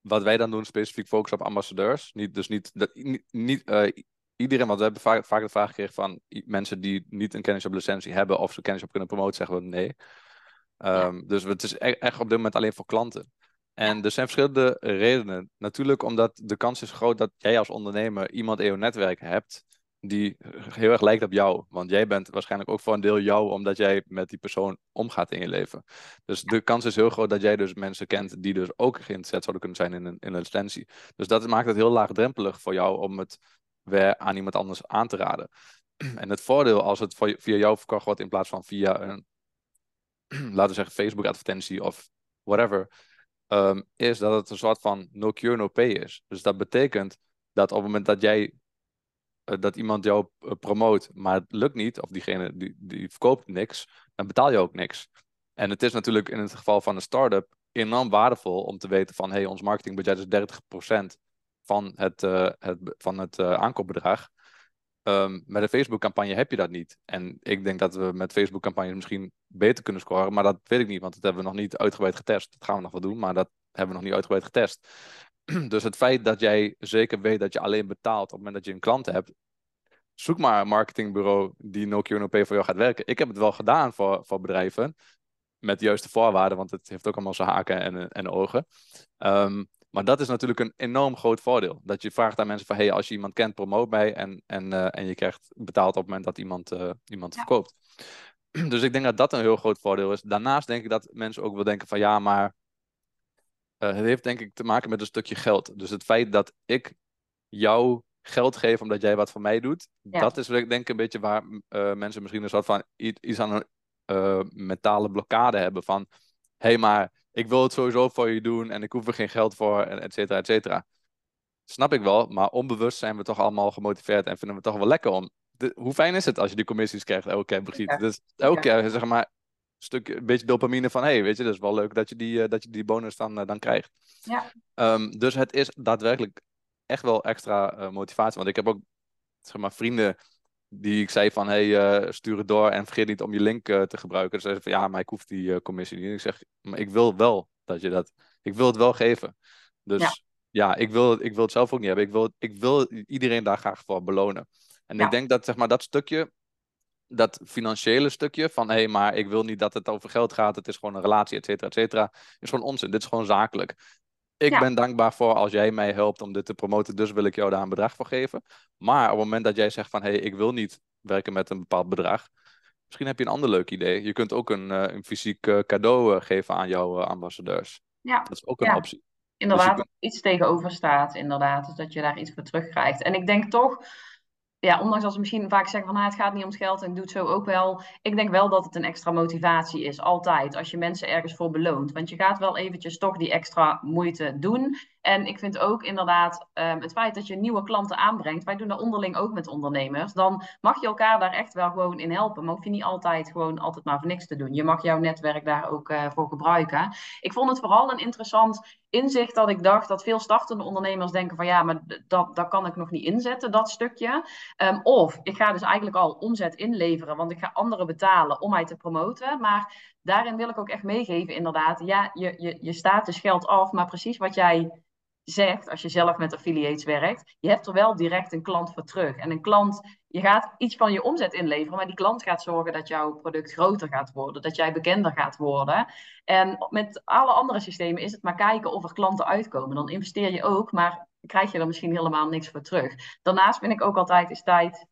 wat wij dan doen, specifiek focus op ambassadeurs. Niet, dus niet, dat, niet, uh, iedereen, want we hebben vaak, vaak de vraag gekregen van mensen die niet een kennis op licentie hebben of ze kennis op kunnen promoten, zeggen we nee. Um, ja. Dus het is e-, echt op dit moment alleen voor klanten. En er zijn verschillende redenen. Natuurlijk omdat de kans is groot dat jij als ondernemer iemand in je netwerk hebt die heel erg lijkt op jou. Want jij bent waarschijnlijk ook voor een deel jou, omdat jij met die persoon omgaat in je leven. Dus de kans is heel groot dat jij dus mensen kent die dus ook geïnteresseerd zouden kunnen zijn in een, in een. Dus dat maakt het heel laagdrempelig voor jou om het weer aan iemand anders aan te raden. En het voordeel als het via jou verkocht wordt in plaats van via een, laten we zeggen, Facebook-advertentie of whatever, um, is dat het een soort van no cure, no pay is. Dus dat betekent dat op het moment dat jij dat iemand jou uh, promoot, maar het lukt niet, of diegene die, die verkoopt niks, dan betaal je ook niks. En het is natuurlijk in het geval van een start-up enorm waardevol om te weten van hey, ons marketingbudget is 30% van het, uh, het, van het aankoopbedrag. Um, met een Facebook-campagne heb je dat niet. En ik denk dat we met Facebook-campagnes misschien beter kunnen scoren, maar dat weet ik niet, want dat hebben we nog niet uitgebreid getest. Dat gaan we nog wel doen, maar dat hebben we nog niet uitgebreid getest. Dus het feit dat jij zeker weet dat je alleen betaalt op het moment dat je een klant hebt, zoek maar een marketingbureau die no cure no pay voor jou gaat werken. Ik heb het wel gedaan voor, voor bedrijven, met de juiste voorwaarden, want het heeft ook allemaal zijn haken en, en ogen. Um, maar dat is natuurlijk een enorm groot voordeel. Dat je vraagt aan mensen van, hey, als je iemand kent, promoot mij. En, en, uh, en je krijgt betaald op het moment dat iemand, uh, iemand ja. verkoopt. Dus ik denk dat dat een heel groot voordeel is. Daarnaast denk ik dat mensen ook wel denken van, ja, maar uh, het heeft denk ik te maken met een stukje geld. Dus het feit dat ik jou geld geef omdat jij wat voor mij doet, ja. dat is denk ik een beetje waar mensen misschien een soort van iets aan een mentale blokkade hebben van, hé, hey, maar ik wil het sowieso voor je doen en ik hoef er geen geld voor, et cetera, et cetera. Snap ik wel, maar onbewust zijn we toch allemaal gemotiveerd en vinden we het toch wel lekker om. De, hoe fijn is het als je die commissies krijgt elke keer, Brigitte? Ja. Dus elke keer, zeg maar, stuk, een beetje dopamine van, hé, hey, weet je, dat is wel leuk dat je die, uh, dat je die bonus dan, uh, dan krijgt. Ja. Um, dus het is daadwerkelijk echt wel extra uh, motivatie. Want ik heb ook, zeg maar, vrienden die ik zei van, hey, uh, stuur het door en vergeet niet om je link te gebruiken. Dus van, ja, maar ik hoef die commissie niet. En ik zeg, maar ik wil wel dat je dat, ik wil het wel geven. Dus ja, ja ik, wil, ik wil het zelf ook niet hebben. Ik wil, ik wil iedereen daar graag voor belonen. En ja. ik denk dat, zeg maar, dat stukje, dat financiële stukje van, hé, hey, maar ik wil niet dat het over geld gaat. Het is gewoon een relatie, et cetera, et cetera. Is gewoon onzin. Dit is gewoon zakelijk. Ik ja. ben dankbaar voor als jij mij helpt om dit te promoten, dus wil ik jou daar een bedrag voor geven. Maar op het moment dat jij zegt van hé, hey, ik wil niet werken met een bepaald bedrag, misschien heb je een ander leuk idee. Je kunt ook een, uh, een fysiek uh, cadeau uh, geven aan jouw ambassadeurs. Ja. Dat is ook een ja. optie. Inderdaad, dus kunt... iets tegenover staat, inderdaad. Dus dat je daar iets voor terugkrijgt. En ik denk toch, ja, ondanks als we misschien vaak zeggen van ah, het gaat niet om het geld en ik doe het zo ook wel. Ik denk wel dat het een extra motivatie is, altijd, als je mensen ergens voor beloont. Want je gaat wel eventjes toch die extra moeite doen. En ik vind ook inderdaad um, het feit dat je nieuwe klanten aanbrengt. Wij doen dat onderling ook met ondernemers. Dan mag je elkaar daar echt wel gewoon in helpen. Maar hoef je niet altijd gewoon altijd maar voor niks te doen. Je mag jouw netwerk daar ook uh, voor gebruiken. Ik vond het vooral een interessant inzicht dat ik dacht dat veel startende ondernemers denken van ja, maar dat, dat kan ik nog niet inzetten, dat stukje. Um, of ik ga dus eigenlijk al omzet inleveren, want ik ga anderen betalen om mij te promoten. Maar daarin wil ik ook echt meegeven, inderdaad. Ja, je, je, je staat dus geld af, maar precies wat jij zegt, als je zelf met affiliates werkt, je hebt er wel direct een klant voor terug. En een klant, je gaat iets van je omzet inleveren, maar die klant gaat zorgen dat jouw product groter gaat worden, dat jij bekender gaat worden. En met alle andere systemen is het maar kijken of er klanten uitkomen. Dan investeer je ook, maar krijg je er misschien helemaal niks voor terug. Daarnaast vind ik ook altijd is tijd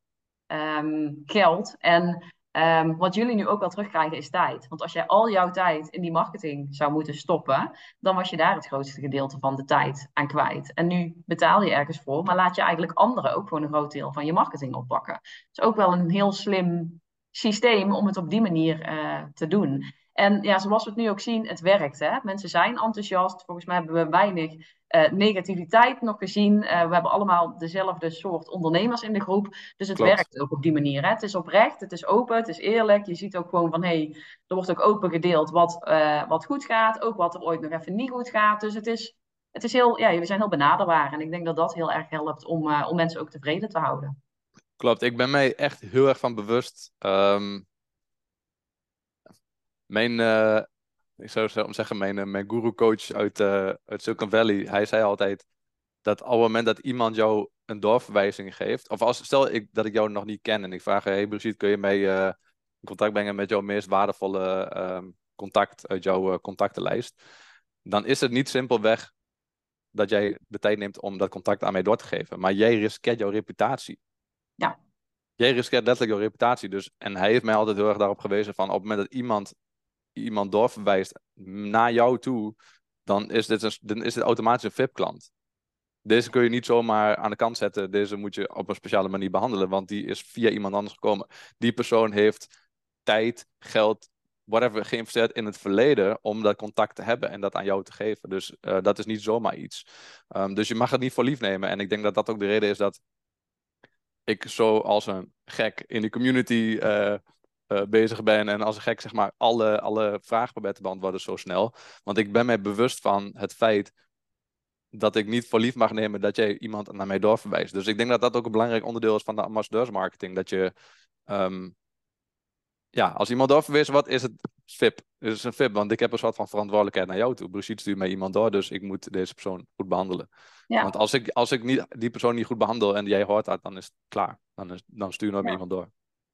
um, geld. En Um, wat jullie nu ook wel terugkrijgen is tijd. Want als jij al jouw tijd in die marketing zou moeten stoppen, dan was je daar het grootste gedeelte van de tijd aan kwijt. En nu betaal je ergens voor, maar laat je eigenlijk anderen ook gewoon een groot deel van je marketing oppakken. Het is ook wel een heel slim systeem om het op die manier uh, te doen. En ja, zoals we het nu ook zien, het werkt. Hè? Mensen zijn enthousiast. Volgens mij hebben we weinig uh, negativiteit nog gezien. Uh, we hebben allemaal dezelfde soort ondernemers in de groep. Dus het Klopt. werkt ook op die manier. Hè? Het is oprecht, het is open, het is eerlijk. Je ziet ook gewoon van, hé, hey, er wordt ook open gedeeld wat, uh, wat goed gaat. Ook wat er ooit nog even niet goed gaat. Dus het is, het is heel, ja, we zijn heel benaderbaar. En ik denk dat dat heel erg helpt om, om mensen ook tevreden te houden. Klopt, ik ben mij echt heel erg van bewust. Um mijn, uh, ik zou zeggen, mijn, uh, mijn guru-coach uit, uh, uit Silicon Valley, hij zei altijd dat op het moment dat iemand jou een doorverwijzing geeft, of als, stel ik, dat ik jou nog niet ken en ik vraag, hey Brigitte, kun je mij in contact brengen met jouw meest waardevolle um, contact uit jouw contactenlijst, dan is het niet simpelweg dat jij de tijd neemt om dat contact aan mij door te geven, maar jij riskeert jouw reputatie. Ja. jij riskeert letterlijk jouw reputatie. Dus, en hij heeft mij altijd heel erg daarop gewezen van op het moment dat iemand iemand doorverwijst naar jou toe, dan is dit, een, dan is dit automatisch een VIP-klant. Deze kun je niet zomaar aan de kant zetten. Deze moet je op een speciale manier behandelen, want die is via iemand anders gekomen. Die persoon heeft tijd, geld, whatever, geïnvesteerd in het verleden om dat contact te hebben en dat aan jou te geven. Dus uh, dat is niet zomaar iets. Um, dus je mag het niet voor lief nemen. En ik denk dat dat ook de reden is dat ik zo als een gek in de community uh, bezig ben en als een gek zeg maar alle, alle vragen probeer te beantwoorden zo snel. Want ik ben mij bewust van het feit dat ik niet voor lief mag nemen dat jij iemand naar mij doorverwijst. Dus ik denk dat dat ook een belangrijk onderdeel is van de ambassadeursmarketing. Dat je um, ja, als iemand doorverwezen wordt, is het VIP. Is het een VIP, want ik heb een soort van verantwoordelijkheid naar jou toe. Brigitte stuurt mij iemand door, dus ik moet deze persoon goed behandelen. Ja. Want als ik, als ik niet, die persoon niet goed behandel en jij hoort dat, dan is het klaar. Dan, is, dan stuur je nooit meer iemand door.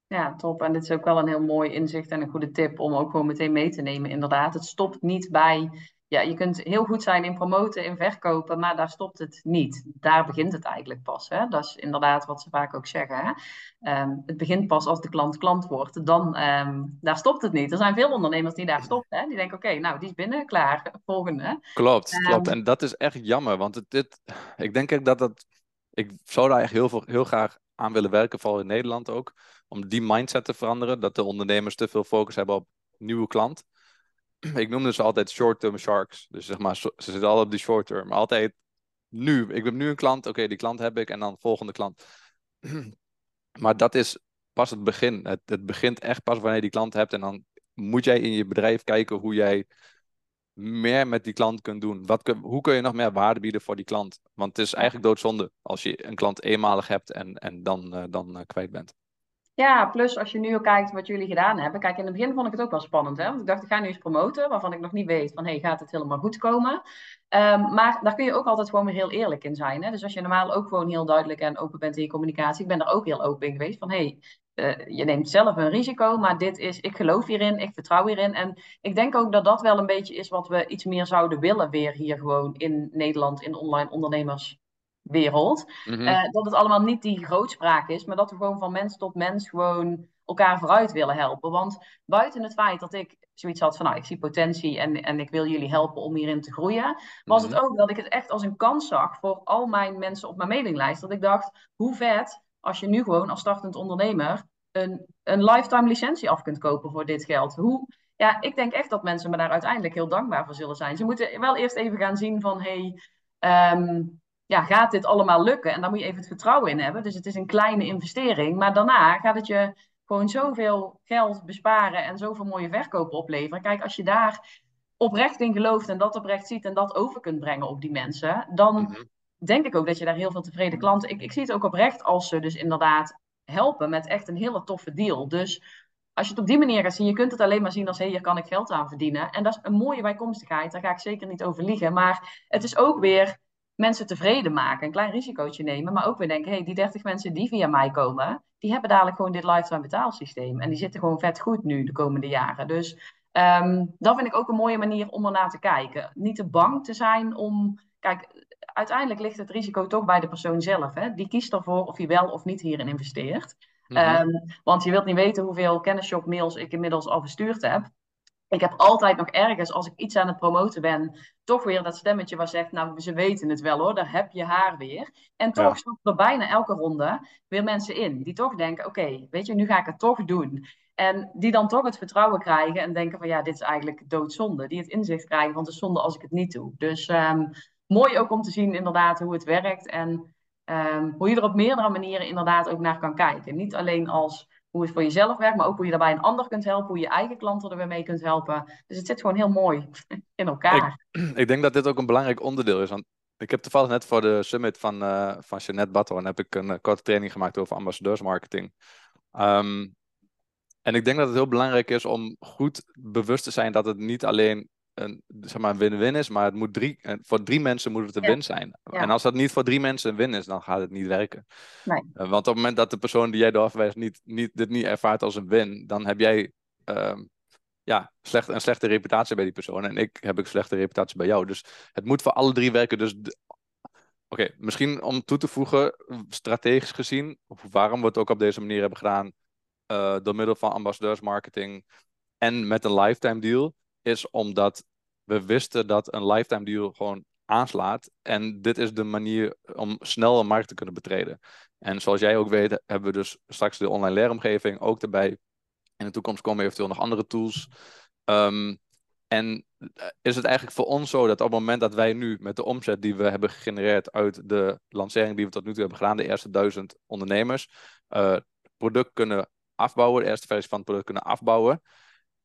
Ja, top. En dit is ook wel een heel mooi inzicht en een goede tip om ook gewoon meteen mee te nemen. Inderdaad, het stopt niet bij ja, je kunt heel goed zijn in promoten, in verkopen, maar daar stopt het niet. Daar begint het eigenlijk pas. Hè? Dat is inderdaad wat ze vaak ook zeggen. Hè? Ehm, het begint pas als de klant klant wordt. Dan, um, daar stopt het niet. Er zijn veel ondernemers die daar stoppen. Hè? Die denken, oké, nou, die is binnen, klaar, volgende. Klopt, um, klopt. En dat is echt jammer, want het, dit, ik denk dat dat... Ik zou daar echt heel, veel, heel graag aan willen werken, vooral in Nederland ook. Om die mindset te veranderen, dat de ondernemers te veel focus hebben op nieuwe klant ik noemde ze altijd short-term sharks. Dus zeg maar, ze zitten al op die short-term. Altijd nu. Ik heb nu een klant, oké, die klant heb ik en dan volgende klant. maar dat is pas het begin. Het, het begint echt pas wanneer je die klant hebt en dan moet jij in je bedrijf kijken hoe jij meer met die klant kunt doen. Wat kun, hoe kun je nog meer waarde bieden voor die klant? Want het is eigenlijk doodzonde als je een klant eenmalig hebt en, en dan, uh, dan uh, kwijt bent. Ja, plus als je nu ook kijkt wat jullie gedaan hebben. Kijk, in het begin vond ik het ook wel spannend. Hè? Want ik dacht, ik ga nu eens promoten, waarvan ik nog niet weet van, hey, gaat het helemaal goed komen? Um, maar daar kun je ook altijd gewoon weer heel eerlijk in zijn. Hè? Dus als je normaal ook gewoon heel duidelijk en open bent in je communicatie. Ik ben er ook heel open in geweest van, hey, uh, je neemt zelf een risico, maar dit is, ik geloof hierin, ik vertrouw hierin. En ik denk ook dat dat wel een beetje is wat we iets meer zouden willen weer hier gewoon in Nederland, in online ondernemers wereld. Mm dat het allemaal niet die grootspraak is, maar dat we gewoon van mens tot mens gewoon elkaar vooruit willen helpen. Want buiten het feit dat ik zoiets had van, nou, ik zie potentie en, en ik wil jullie helpen om hierin te groeien, was het mhm. ook dat ik het echt als een kans zag voor al mijn mensen op mijn mailinglijst. Dat ik dacht, hoe vet als je nu gewoon als startend ondernemer een, een lifetime licentie af kunt kopen voor dit geld. Hoe, ja, ik denk echt dat mensen me daar uiteindelijk heel dankbaar voor zullen zijn. Ze moeten wel eerst even gaan zien van, hey, um, ja, gaat dit allemaal lukken? En daar moet je even het vertrouwen in hebben. Dus het is een kleine investering. Maar daarna gaat het je gewoon zoveel geld besparen en zoveel mooie verkopen opleveren. Kijk, als je daar oprecht in gelooft en dat oprecht ziet en dat over kunt brengen op die mensen, dan mhm. denk ik ook dat je daar heel veel tevreden klanten. Ik, ik zie het ook oprecht als ze dus inderdaad helpen met echt een hele toffe deal. Dus als je het op die manier gaat zien, je kunt het alleen maar zien als hé, hey, hier kan ik geld aan verdienen. En dat is een mooie bijkomstigheid, daar ga ik zeker niet over liegen. Maar het is ook weer mensen tevreden maken, een klein risicootje nemen, maar ook weer denken, hey, die 30 mensen die via mij komen, die hebben dadelijk gewoon dit lifetime betaalsysteem. En die zitten gewoon vet goed nu de komende jaren. Dus um, dat vind ik ook een mooie manier om er naar te kijken. Niet te bang te zijn om, kijk, uiteindelijk ligt het risico toch bij de persoon zelf. Hè? Die kiest ervoor of hij wel of niet hierin investeert. Mm -hmm. um, want je wilt niet weten hoeveel kennisshop mails ik inmiddels al verstuurd heb ik heb altijd nog ergens, als ik iets aan het promoten ben, toch weer dat stemmetje waar zegt, nou, ze weten het wel hoor, daar heb je haar weer. En toch ja. er bijna elke ronde weer mensen in, die toch denken, oké, weet je, nu ga ik het toch doen. En die dan toch het vertrouwen krijgen en denken van, ja, dit is eigenlijk doodzonde. Die het inzicht krijgen van, het is zonde als ik het niet doe. Dus um, mooi ook om te zien inderdaad hoe het werkt en um, hoe je er op meerdere manieren inderdaad ook naar kan kijken. Niet alleen als hoe het voor jezelf werkt, maar ook hoe je daarbij een ander kunt helpen, hoe je eigen klanten er weer mee kunt helpen. Dus het zit gewoon heel mooi in elkaar. Ik, ik denk dat dit ook een belangrijk onderdeel is. Want ik heb toevallig net voor de summit van, uh, van Jeanette Batton heb ik een uh, korte training gemaakt over ambassadeursmarketing. Um, en ik denk dat het heel belangrijk is om goed bewust te zijn dat het niet alleen een zeg maar, win-win is, maar het moet drie, eh, voor drie mensen moet het een win zijn. En als dat niet voor drie mensen een win is, dan gaat het niet werken. Nee. Uh, want op het moment dat de persoon die jij doorverwijst niet, niet, dit niet ervaart als een win, dan heb jij uh, ja, slecht, een slechte reputatie bij die persoon. En ik heb een slechte reputatie bij jou. Dus het moet voor alle drie werken. Dus Oké, misschien om toe te voegen, strategisch gezien, waarom we het ook op deze manier hebben gedaan, uh, door middel van ambassadeursmarketing en met een lifetime deal, is omdat we wisten dat een lifetime deal gewoon aanslaat. En dit is de manier om snel een markt te kunnen betreden. En zoals jij ook weet, hebben we dus straks de online leeromgeving ook erbij. In de toekomst komen eventueel nog andere tools. Um, en eh, is het eigenlijk voor ons zo dat op het moment dat wij nu met de omzet die we hebben gegenereerd uit de lancering die we tot nu toe hebben gedaan, de eerste duizend ondernemers, uh, product kunnen afbouwen, de eerste versie van het product kunnen afbouwen.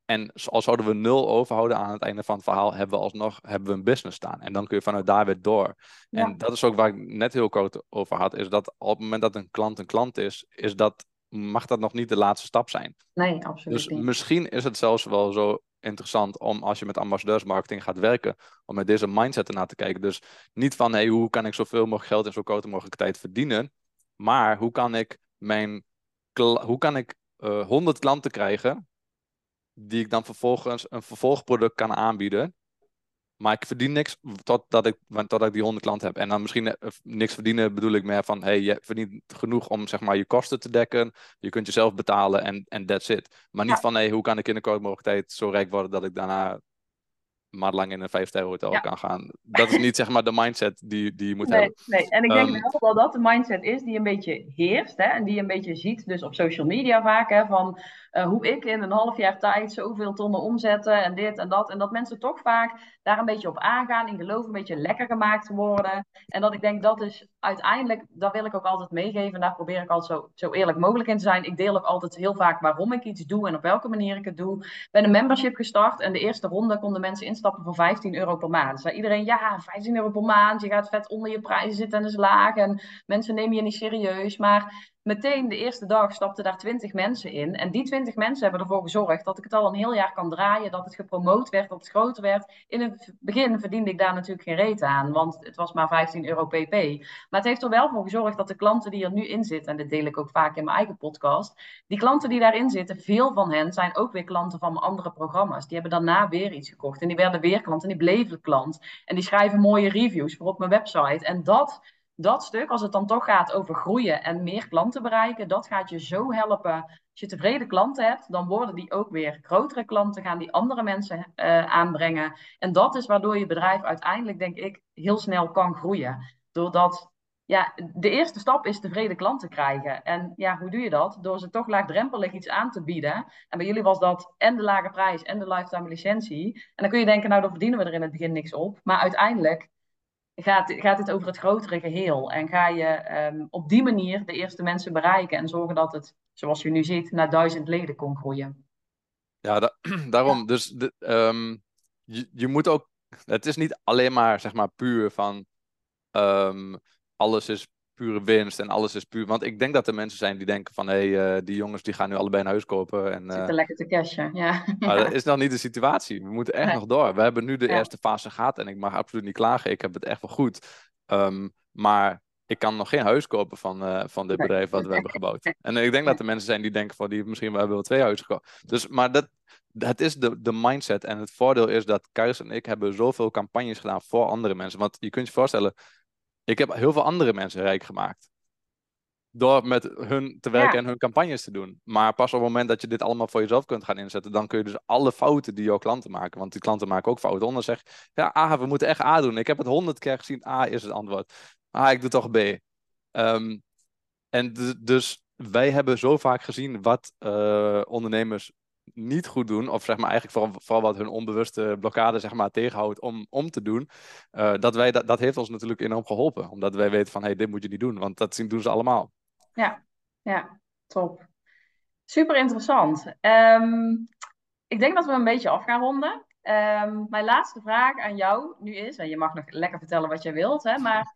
En als zouden we nul overhouden aan het einde van het verhaal, hebben we alsnog hebben we een business staan. En dan kun je vanuit daar weer door. En dat is ook waar ik net heel kort over had, is dat op het moment dat een klant een klant is, is dat, mag dat nog niet de laatste stap zijn. Nee, absoluut dus misschien is het zelfs wel zo interessant om als je met ambassadeursmarketing gaat werken, om met deze mindset ernaar te kijken. Dus niet van hey, hoe kan ik zoveel mogelijk geld in zo korte mogelijke tijd verdienen, maar hoe kan ik mijn hoe kan ik uh, eh, 100 klanten krijgen die ik dan vervolgens een vervolgproduct kan aanbieden. Maar ik verdien niks totdat ik, totdat ik die 100 klanten heb. En dan misschien eh, niks verdienen bedoel ik meer van... hey, je verdient genoeg om zeg maar, je kosten te dekken. Je kunt jezelf betalen en, en that's it. Maar niet van hey, hoe kan ik in de korte tijd zo rijk worden... dat ik daarna lang in een vijfsterren hotel kan gaan. Dat is niet zeg maar de mindset die, die je moet hebben. Nee, en ik denk um, wel dat de mindset is die een beetje heerst. Hè, en die een beetje ziet, dus op social media vaak, hè, van uh, hoe ik in een half jaar tijd zoveel tonnen omzetten en dit en dat. En dat mensen toch vaak daar een beetje op aangaan, in geloof een beetje lekker gemaakt worden. En dat ik denk dat is uiteindelijk, dat wil ik ook altijd meegeven. En daar probeer ik altijd zo, zo eerlijk mogelijk in te zijn. Ik deel ook altijd heel vaak waarom ik iets doe en op welke manier ik het doe. Ik ben een membership gestart en de eerste ronde konden mensen instappen voor 15 euro per maand. Zei iedereen, ja, 15 euro per maand, je gaat vet onder je prijzen zitten en is laag. En mensen nemen je niet serieus. Maar meteen de eerste dag stapten daar twintig mensen in. En die twintig mensen hebben ervoor gezorgd dat ik het al een heel jaar kan draaien, dat het gepromoot werd, dat het groter werd. In het begin verdiende ik daar natuurlijk geen reet aan, want het was maar 15 euro pp. Maar het heeft er wel voor gezorgd dat de klanten die er nu in zitten, en dat deel ik ook vaak in mijn eigen podcast, die klanten die daarin zitten, veel van hen zijn ook weer klanten van mijn andere programma's. Die hebben daarna weer iets gekocht en die werden weer klant en die bleven klant. En die schrijven mooie reviews voor op mijn website. En dat dat stuk, als het dan toch gaat over groeien en meer klanten bereiken, dat gaat je zo helpen. Als je tevreden klanten hebt, dan worden die ook weer grotere klanten, gaan die andere mensen uh, aanbrengen. En dat is waardoor je bedrijf uiteindelijk, denk ik, heel snel kan groeien. Doordat, ja, de eerste stap is tevreden klanten krijgen. En ja, hoe doe je dat? Door ze toch laagdrempelig iets aan te bieden. En bij jullie was dat en de lage prijs en de lifetime licentie. En dan kun je denken, nou, dan verdienen we er in het begin niks op. Maar uiteindelijk gaat, gaat het over het grotere geheel. En ga je um, op die manier de eerste mensen bereiken en zorgen dat het, zoals je nu ziet, naar duizend leden kon groeien. Ja, da daarom. Ja. Dus de, um, je, je moet ook. Het is niet alleen maar, zeg maar, puur van. Um, alles is pure winst en alles is puur. Want ik denk dat er mensen zijn die denken van hé, hey, uh, die jongens die gaan nu allebei een huis kopen. En, uh... Zitten lekker te cashen, ja. Maar dat is nog niet de situatie. We moeten echt nee. nog door. We hebben nu de ja. eerste fase gehad en ik mag absoluut niet klagen. Ik heb het echt wel goed. Um, maar ik kan nog geen huis kopen van, uh, van dit bedrijf wat we hebben gebouwd. En ik denk dat er mensen zijn die denken van die misschien wel wel twee huizen gekocht. Dus, maar dat, het is de, de mindset. En het voordeel is dat Kais en ik hebben zoveel campagnes gedaan voor andere mensen. Want je kunt je voorstellen, ik heb heel veel andere mensen rijk gemaakt. Door met hun te werken ja. en hun campagnes te doen. Maar pas op het moment dat je dit allemaal voor jezelf kunt gaan inzetten, dan kun je dus alle fouten die jouw klanten maken, want die klanten maken ook fouten, onder zeg, ja, A, we moeten echt A doen. Ik heb het honderd keer gezien, A is het antwoord. Ah, ik doe toch B. Um, en dus wij hebben zo vaak gezien wat uh, ondernemers niet goed doen, of zeg maar eigenlijk vooral, vooral wat hun onbewuste blokkade zeg maar, tegenhoudt om, om te doen, uh, dat, wij, dat, dat heeft ons natuurlijk enorm geholpen. Omdat wij weten van, hé, hey, dit moet je niet doen, want dat zien, doen ze allemaal. Ja, ja, top. Super interessant. Um, ik denk dat we een beetje af gaan ronden. Um, mijn laatste vraag aan jou nu is, en je mag nog lekker vertellen wat jij wilt, hè, maar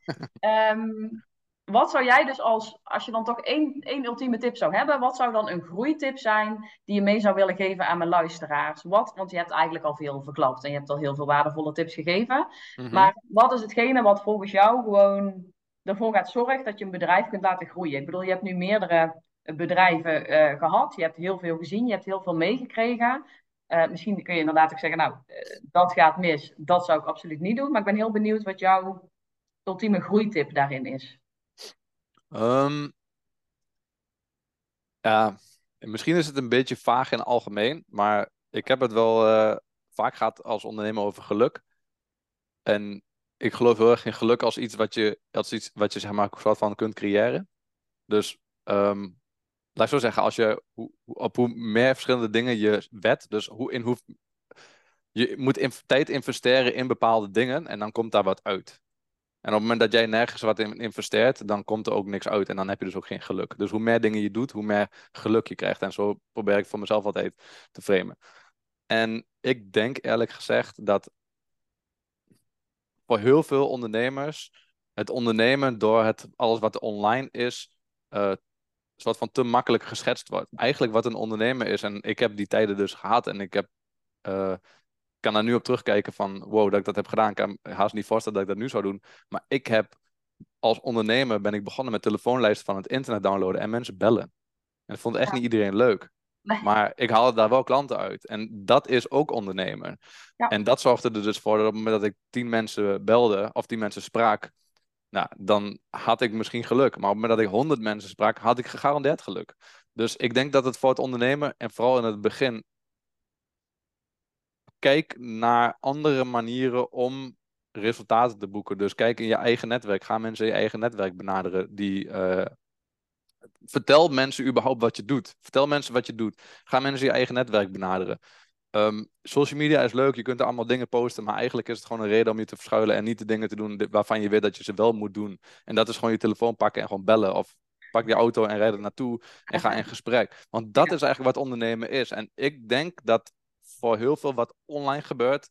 um, wat zou jij dus als, als je dan toch één, één ultieme tip zou hebben, wat zou dan een groeitip zijn die je mee zou willen geven aan mijn luisteraars? Wat, want je hebt eigenlijk al veel verklapt en je hebt al heel veel waardevolle tips gegeven. Mm-hmm. Maar wat is hetgene wat volgens jou gewoon ervoor gaat zorgen dat je een bedrijf kunt laten groeien? Ik bedoel, je hebt nu meerdere bedrijven uh, gehad, je hebt heel veel gezien, je hebt heel veel meegekregen. Uh, misschien kun je inderdaad ook zeggen, nou, uh, dat gaat mis, dat zou ik absoluut niet doen. Maar ik ben heel benieuwd wat jouw ultieme groeitip daarin is? Um, ja, misschien is het een beetje vaag in het algemeen, maar ik heb het wel uh, vaak gehad als ondernemer over geluk. En ik geloof heel erg in geluk als iets wat je, als iets wat je zeg maar van kunt creëren. Dus um, laat ik zo zeggen, als je op hoe meer verschillende dingen je wet, dus hoe, in hoe, je moet in, tijd investeren in bepaalde dingen en dan komt daar wat uit. En op het moment dat jij nergens wat in investeert, dan komt er ook niks uit en dan heb je dus ook geen geluk. Dus hoe meer dingen je doet, hoe meer geluk je krijgt. En zo probeer ik voor mezelf altijd te framen. En ik denk eerlijk gezegd dat voor heel veel ondernemers het ondernemen door het, alles wat online is, uh, soort van te makkelijk geschetst wordt. Eigenlijk wat een ondernemer is, en ik heb die tijden dus gehad en ik heb, uh, kan daar nu op terugkijken van wow, dat ik dat heb gedaan. Ik kan haast niet voorstellen dat ik dat nu zou doen. Maar ik heb als ondernemer ben ik begonnen met telefoonlijsten van het internet downloaden en mensen bellen. En dat vond echt niet iedereen leuk. Maar ik haalde daar wel klanten uit. En dat is ook ondernemen. Ja. En dat zorgde er dus voor dat op het moment dat ik tien mensen belde of tien mensen sprak, nou, dan had ik misschien geluk. Maar op het moment dat ik honderd mensen sprak, had ik gegarandeerd geluk. Dus ik denk dat het voor het ondernemen en vooral in het begin. Kijk naar andere manieren om resultaten te boeken. Dus kijk in je eigen netwerk. Ga mensen in je eigen netwerk benaderen die uh, vertel mensen überhaupt wat je doet. Vertel mensen wat je doet. Ga mensen je eigen netwerk benaderen. Um, social media is leuk, je kunt er allemaal dingen posten, maar eigenlijk is het gewoon een reden om je te verschuilen en niet de dingen te doen waarvan je weet dat je ze wel moet doen. En dat is gewoon je telefoon pakken en gewoon bellen. Of pak je auto en rijd er naartoe en ga in gesprek. Want dat is eigenlijk wat ondernemen is. En ik denk dat voor heel veel wat online gebeurt,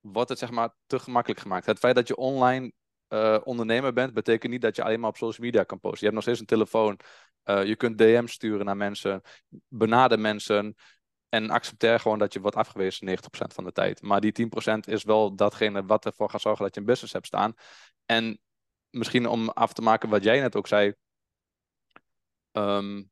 wordt het zeg maar te gemakkelijk gemaakt. Het feit dat je online uh, ondernemer bent, betekent niet dat je alleen maar op social media kan posten. Je hebt nog steeds een telefoon. Uh, je kunt DM's sturen naar mensen. Benader mensen. En accepteer gewoon dat je wordt afgewezen 90% van de tijd. Maar die 10% is wel datgene wat ervoor gaat zorgen dat je een business hebt staan. En misschien om af te maken wat jij net ook zei. Um,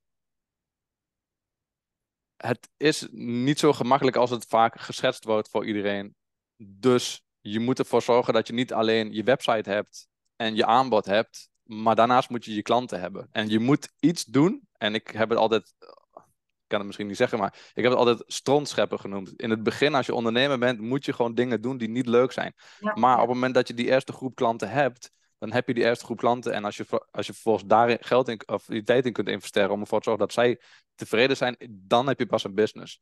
het is niet zo gemakkelijk als het vaak geschetst wordt voor iedereen. Dus je moet ervoor zorgen dat je niet alleen je website hebt en je aanbod hebt, maar daarnaast moet je je klanten hebben. En je moet iets doen. En ik heb het altijd, ik kan het misschien niet zeggen, maar ik heb het altijd strontscheppen genoemd. In het begin, als je ondernemer bent, moet je gewoon dingen doen die niet leuk zijn. Maar op het moment dat je die eerste groep klanten hebt, dan heb je die eerste groep klanten. En als je, als je vervolgens daar geld in, of die tijd in kunt investeren om ervoor te zorgen dat zij tevreden zijn, dan heb je pas een business.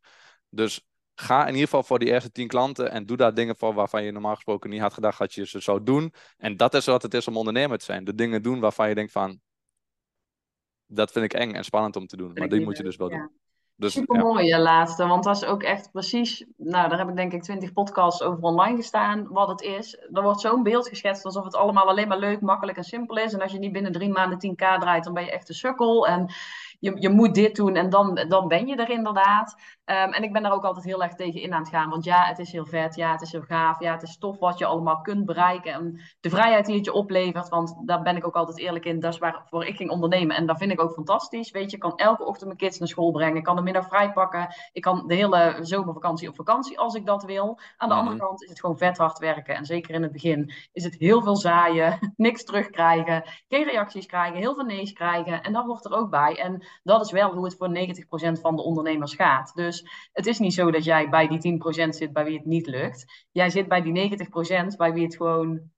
Dus ga in ieder geval voor die eerste tien klanten en doe daar dingen voor waarvan je normaal gesproken niet had gedacht dat je ze zou doen. En dat is wat het is om ondernemer te zijn. De dingen doen waarvan je denkt van, dat vind ik eng en spannend om te doen. Maar die moet je dus wel doen. Dus, Super mooi, laatste. Want dat is ook echt precies. Nou, daar heb ik denk ik twintig podcasts over online gestaan. Wat het is. Er wordt zo'n beeld geschetst alsof het allemaal alleen maar leuk, makkelijk en simpel is. En als je niet binnen drie maanden 10k draait, dan ben je echt een sukkel. En je, je moet dit doen en dan, dan ben je er inderdaad. Ehm, en ik ben daar ook altijd heel erg tegen in aan het gaan. Want ja, het is heel vet. Ja, het is heel gaaf. Ja, het is tof wat je allemaal kunt bereiken. En de vrijheid die het je oplevert. Want daar ben ik ook altijd eerlijk in. Dat is waarvoor ik ging ondernemen. En dat vind ik ook fantastisch. Weet je, ik kan elke ochtend mijn kids naar school brengen. Ik kan de middag vrij pakken. Ik kan de hele zomervakantie op vakantie als ik dat wil. Aan de andere mhm. kant is het gewoon vet hard werken. En zeker in het begin is het heel veel zaaien. Niks terugkrijgen. Geen reacties krijgen. Heel veel nee's krijgen. En dat hoort er ook bij. En dat is wel hoe het voor 90% van de ondernemers gaat. Dus het is niet zo dat jij bij die 10% zit bij wie het niet lukt. Jij zit bij die 90% bij wie het gewoon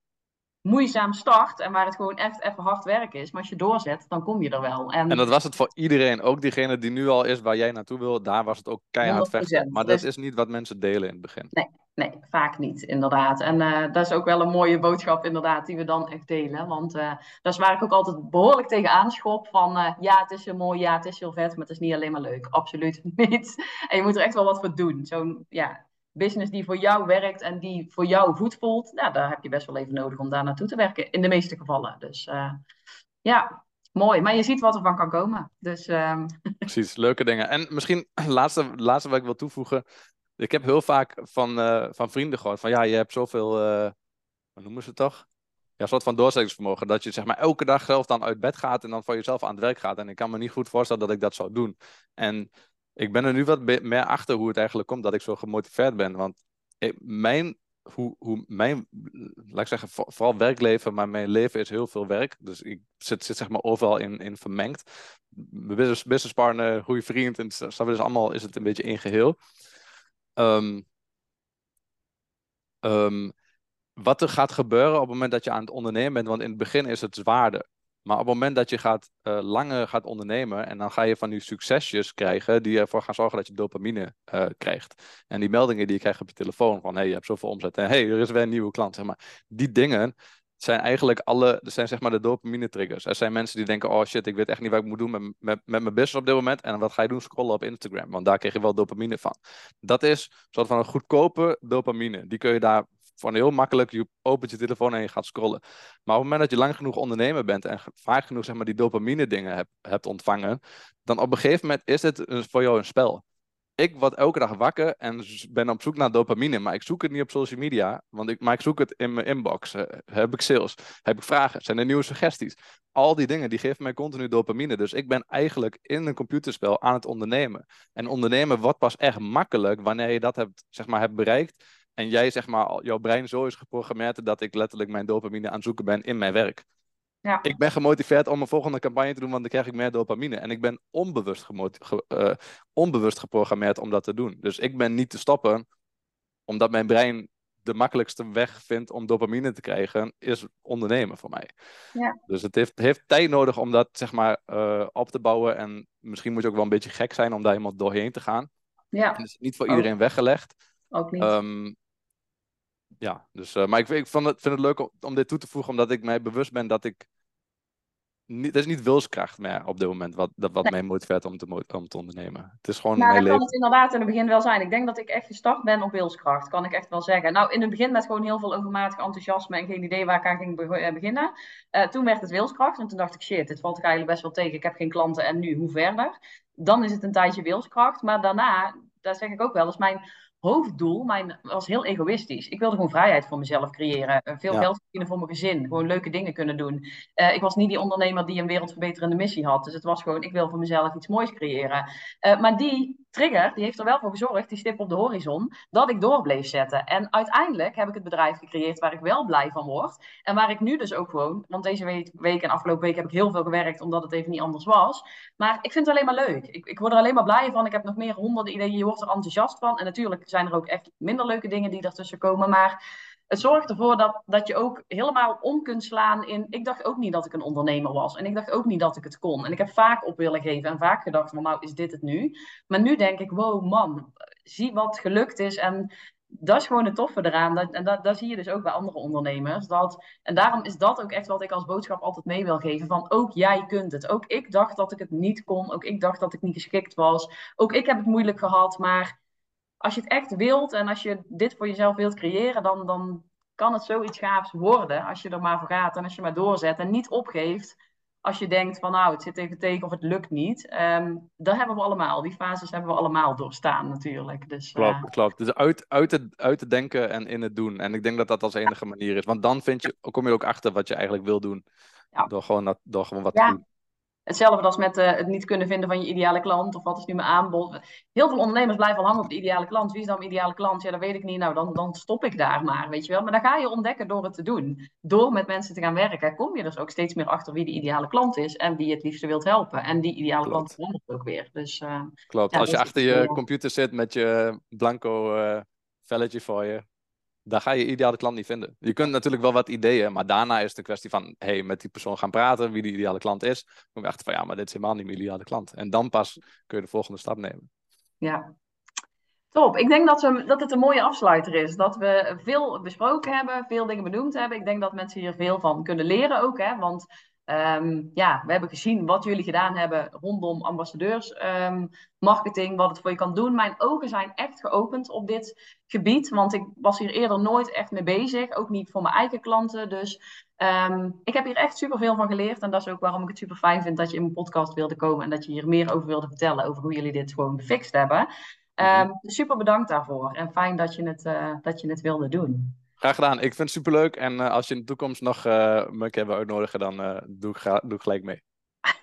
moeizaam start en waar het gewoon echt even hard werk is. Maar als je doorzet, dan kom je er wel. En, en dat was het voor iedereen. Ook diegene die nu al is waar jij naartoe wil, daar was het ook keihard vechten. Maar dat dus is niet wat mensen delen in het begin. Nee, nee vaak niet, inderdaad. En uh, dat is ook wel een mooie boodschap, inderdaad, die we dan echt delen. Want uh, dat is waar ik ook altijd behoorlijk tegen aanschop. Van uh, ja, het is heel mooi, ja, het is heel vet, maar het is niet alleen maar leuk. Absoluut niet. En je moet er echt wel wat voor doen. Zo'n, ja, business die voor jou werkt en die voor jou goed voelt, nou, daar heb je best wel even nodig om daar naartoe te werken. In de meeste gevallen. Dus uh, ja, mooi. Maar je ziet wat er van kan komen. Dus, uh... Precies, leuke dingen. En misschien laatste, laatste wat ik wil toevoegen. Ik heb heel vaak van, uh, van vrienden gehoord van ja, je hebt zoveel, uh, noemen ze het toch? Ja, een soort van doorzettingsvermogen. Dat je zeg maar elke dag zelf dan uit bed gaat en dan voor jezelf aan het werk gaat. En ik kan me niet goed voorstellen dat ik dat zou doen. En ik ben er nu wat meer achter hoe het eigenlijk komt dat ik zo gemotiveerd ben. Want mijn hoe, hoe mijn, laat ik zeggen, vooral werkleven, maar mijn leven is heel veel werk. Dus ik zit, zeg maar overal in, in vermengd. Mijn business, businesspartner, goede vriend, en dus allemaal is het een beetje in geheel. Um, um, wat er gaat gebeuren op het moment dat je aan het ondernemen bent, want in het begin is het zwaarder. Maar op het moment dat je gaat, uh, gaat ondernemen en dan ga je van die succesjes krijgen die ervoor gaan zorgen dat je dopamine uh, krijgt. En die meldingen die je krijgt op je telefoon van hey, je hebt zoveel omzet en hey, er is weer een nieuwe klant. Zeg maar. Die dingen zijn eigenlijk alle, zijn zeg maar de dopamine triggers. Er zijn mensen die denken, oh shit, ik weet echt niet wat ik moet doen met, met, met mijn business op dit moment. En wat ga je doen? Scrollen op Instagram, want daar krijg je wel dopamine van. Dat is een soort van een goedkope dopamine. Die kun je daar van heel makkelijk, je opent je telefoon en je gaat scrollen. Maar op het moment dat je lang genoeg ondernemer bent en vaak genoeg zeg maar, die dopamine dingen hebt, ontvangen, dan op een gegeven moment is het voor jou een spel. Ik word elke dag wakker en ben op zoek naar dopamine, maar ik zoek het niet op social media, want ik, maar ik zoek het in mijn inbox. Heb ik sales? Heb ik vragen? Zijn er nieuwe suggesties? Al die dingen die geven mij continu dopamine. Dus ik ben eigenlijk in een computerspel aan het ondernemen. En ondernemen wordt pas echt makkelijk wanneer je dat hebt, zeg maar, hebt bereikt en jij, zeg maar, jouw brein zo is geprogrammeerd dat ik letterlijk mijn dopamine aan het zoeken ben in mijn werk. Ja. Ik ben gemotiveerd om een volgende campagne te doen, want dan krijg ik meer dopamine. En ik ben onbewust, ge uh, onbewust geprogrammeerd om dat te doen. Dus ik ben niet te stoppen, omdat mijn brein de makkelijkste weg vindt om dopamine te krijgen, is ondernemen voor mij. Ja. Dus het heeft, heeft tijd nodig om dat zeg maar uh, op te bouwen. En misschien moet je ook wel een beetje gek zijn om daar helemaal doorheen te gaan. Ja. En het is niet voor iedereen weggelegd. Ook niet. Um, ja, dus, uh, maar ik, ik vond het, vind het leuk om, om, dit toe te voegen, omdat ik mij bewust ben dat ik. Niet, het is niet wilskracht meer op dit moment wat, dat, wat mij motiveert om te, om te ondernemen. Het is gewoon. Nou, mijn dat leven. kan het inderdaad in het begin wel zijn. Ik denk dat ik echt gestart ben op wilskracht, kan ik echt wel zeggen. Nou, in het begin met gewoon heel veel overmatig enthousiasme en geen idee waar ik aan ging eh, beginnen. Uh, toen werd het wilskracht en toen dacht ik, shit, dit valt toch eigenlijk best wel tegen. Ik heb geen klanten en nu, hoe verder? Dan is het een tijdje wilskracht, maar daarna, daar zeg ik ook wel, is mijn hoofddoel mijn, was heel egoïstisch. Ik wilde gewoon vrijheid voor mezelf creëren. Eh, veel geld verdienen voor mijn gezin. Gewoon leuke dingen kunnen doen. Uh, ik was niet die ondernemer die een wereldverbeterende missie had. Dus het was gewoon, ik wil voor mezelf iets moois creëren. Uh, maar die trigger, die heeft er wel voor gezorgd, die stip op de horizon, dat ik door bleef zetten. En uiteindelijk heb ik het bedrijf gecreëerd waar ik wel blij van word. En waar ik nu dus ook gewoon, want deze week, week en afgelopen week heb ik heel veel gewerkt, omdat het even niet anders was. Maar ik vind het alleen maar leuk. Ik, ik word er alleen maar blij van. Ik heb nog meer honderden ideeën. Je wordt er enthousiast van. En natuurlijk zijn er ook echt minder leuke dingen die ertussen komen. Maar het zorgt ervoor dat, dat je ook helemaal om kunt slaan in. Ik dacht ook niet dat ik een ondernemer was. En ik dacht ook niet dat ik het kon. En ik heb vaak op willen geven en vaak gedacht van nou is dit het nu. Maar nu denk ik, wow man, zie wat gelukt is. En dat is gewoon het toffe eraan. Dat, en dat, dat zie je dus ook bij andere ondernemers. Dat, en daarom is dat ook echt wat ik als boodschap altijd mee wil geven. Van ook jij kunt het. Ook ik dacht dat ik het niet kon. Ook ik dacht dat ik niet geschikt was. Ook ik heb het moeilijk gehad. Maar als je het echt wilt en als je dit voor jezelf wilt creëren, dan, dan kan het zoiets gaafs worden. Als je er maar voor gaat en als je maar doorzet en niet opgeeft. Als je denkt van nou, het zit even tegen of het lukt niet. Um, dat hebben we allemaal. Die fases hebben we allemaal doorstaan natuurlijk. Dus, klopt, uh... klopt. Dus uit, uit, het, uit het denken en in het doen. En ik denk dat dat als enige manier is. Want dan vind je, kom je ook achter wat je eigenlijk wil doen. Ja. Door, gewoon dat, door gewoon wat ja. te doen. Hetzelfde als met uh, het niet kunnen vinden van je ideale klant of wat is nu mijn aanbod. Heel veel ondernemers blijven al hangen op de ideale klant. Wie is dan mijn ideale klant? Ja, dat weet ik niet. Nou, dan, dan stop ik daar maar, weet je wel. Maar dan ga je ontdekken door het te doen. Door met mensen te gaan werken, kom je dus ook steeds meer achter wie de ideale klant is en wie het liefste wilt helpen. En die ideale Klopt. klant verandert ook weer. Dus, uh, Klopt. Ja, als je achter je computer zit met je blanco uh, velletje voor je, daar ga je ideale klant niet vinden. Je kunt natuurlijk wel wat ideeën, maar daarna is het een kwestie van hey, met die persoon gaan praten, wie die ideale klant is. Dan kom je achter van ja, maar dit is helemaal niet mijn ideale klant. En dan pas kun je de volgende stap nemen. Ja, Top. Ik denk dat, we, dat het een mooie afsluiter is. Dat we veel besproken hebben, veel dingen benoemd hebben. Ik denk dat mensen hier veel van kunnen leren ook. Hè? Want Um, ja, we hebben gezien wat jullie gedaan hebben rondom ambassadeursmarketing, um, wat het voor je kan doen. Mijn ogen zijn echt geopend op dit gebied, want ik was hier eerder nooit echt mee bezig, ook niet voor mijn eigen klanten. Dus um, ik heb hier echt super veel van geleerd en dat is ook waarom ik het super fijn vind dat je in mijn podcast wilde komen en dat je hier meer over wilde vertellen, over hoe jullie dit gewoon gefixt hebben. Mhm. super bedankt daarvoor en fijn dat je het, uh, dat je het wilde doen. Graag gedaan. Ik vind het superleuk. En uh, als je in de toekomst nog uh, me wil uitnodigen, dan uh, doe, ik doe ik gelijk mee.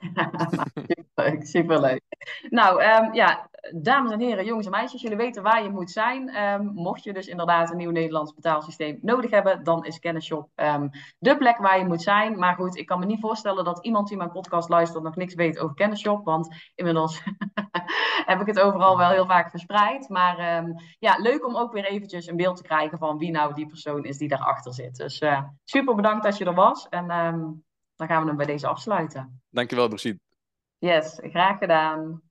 superleuk, superleuk. Nou, um, ja, dames en heren, jongens en meisjes, jullie weten waar je moet zijn. Um, mocht je dus inderdaad een nieuw Nederlands betaalsysteem nodig hebben, dan is Kennisshop um, de plek waar je moet zijn. Maar goed, ik kan me niet voorstellen dat iemand die mijn podcast luistert nog niks weet over Kennisshop, want inmiddels heb ik het overal wel heel vaak verspreid. Maar ja, leuk om ook weer eventjes een beeld te krijgen van wie nou die persoon is die daarachter zit. Dus uh, super bedankt dat je er was en dan gaan we hem bij deze afsluiten. Dankjewel, Brigitte. Yes, graag gedaan.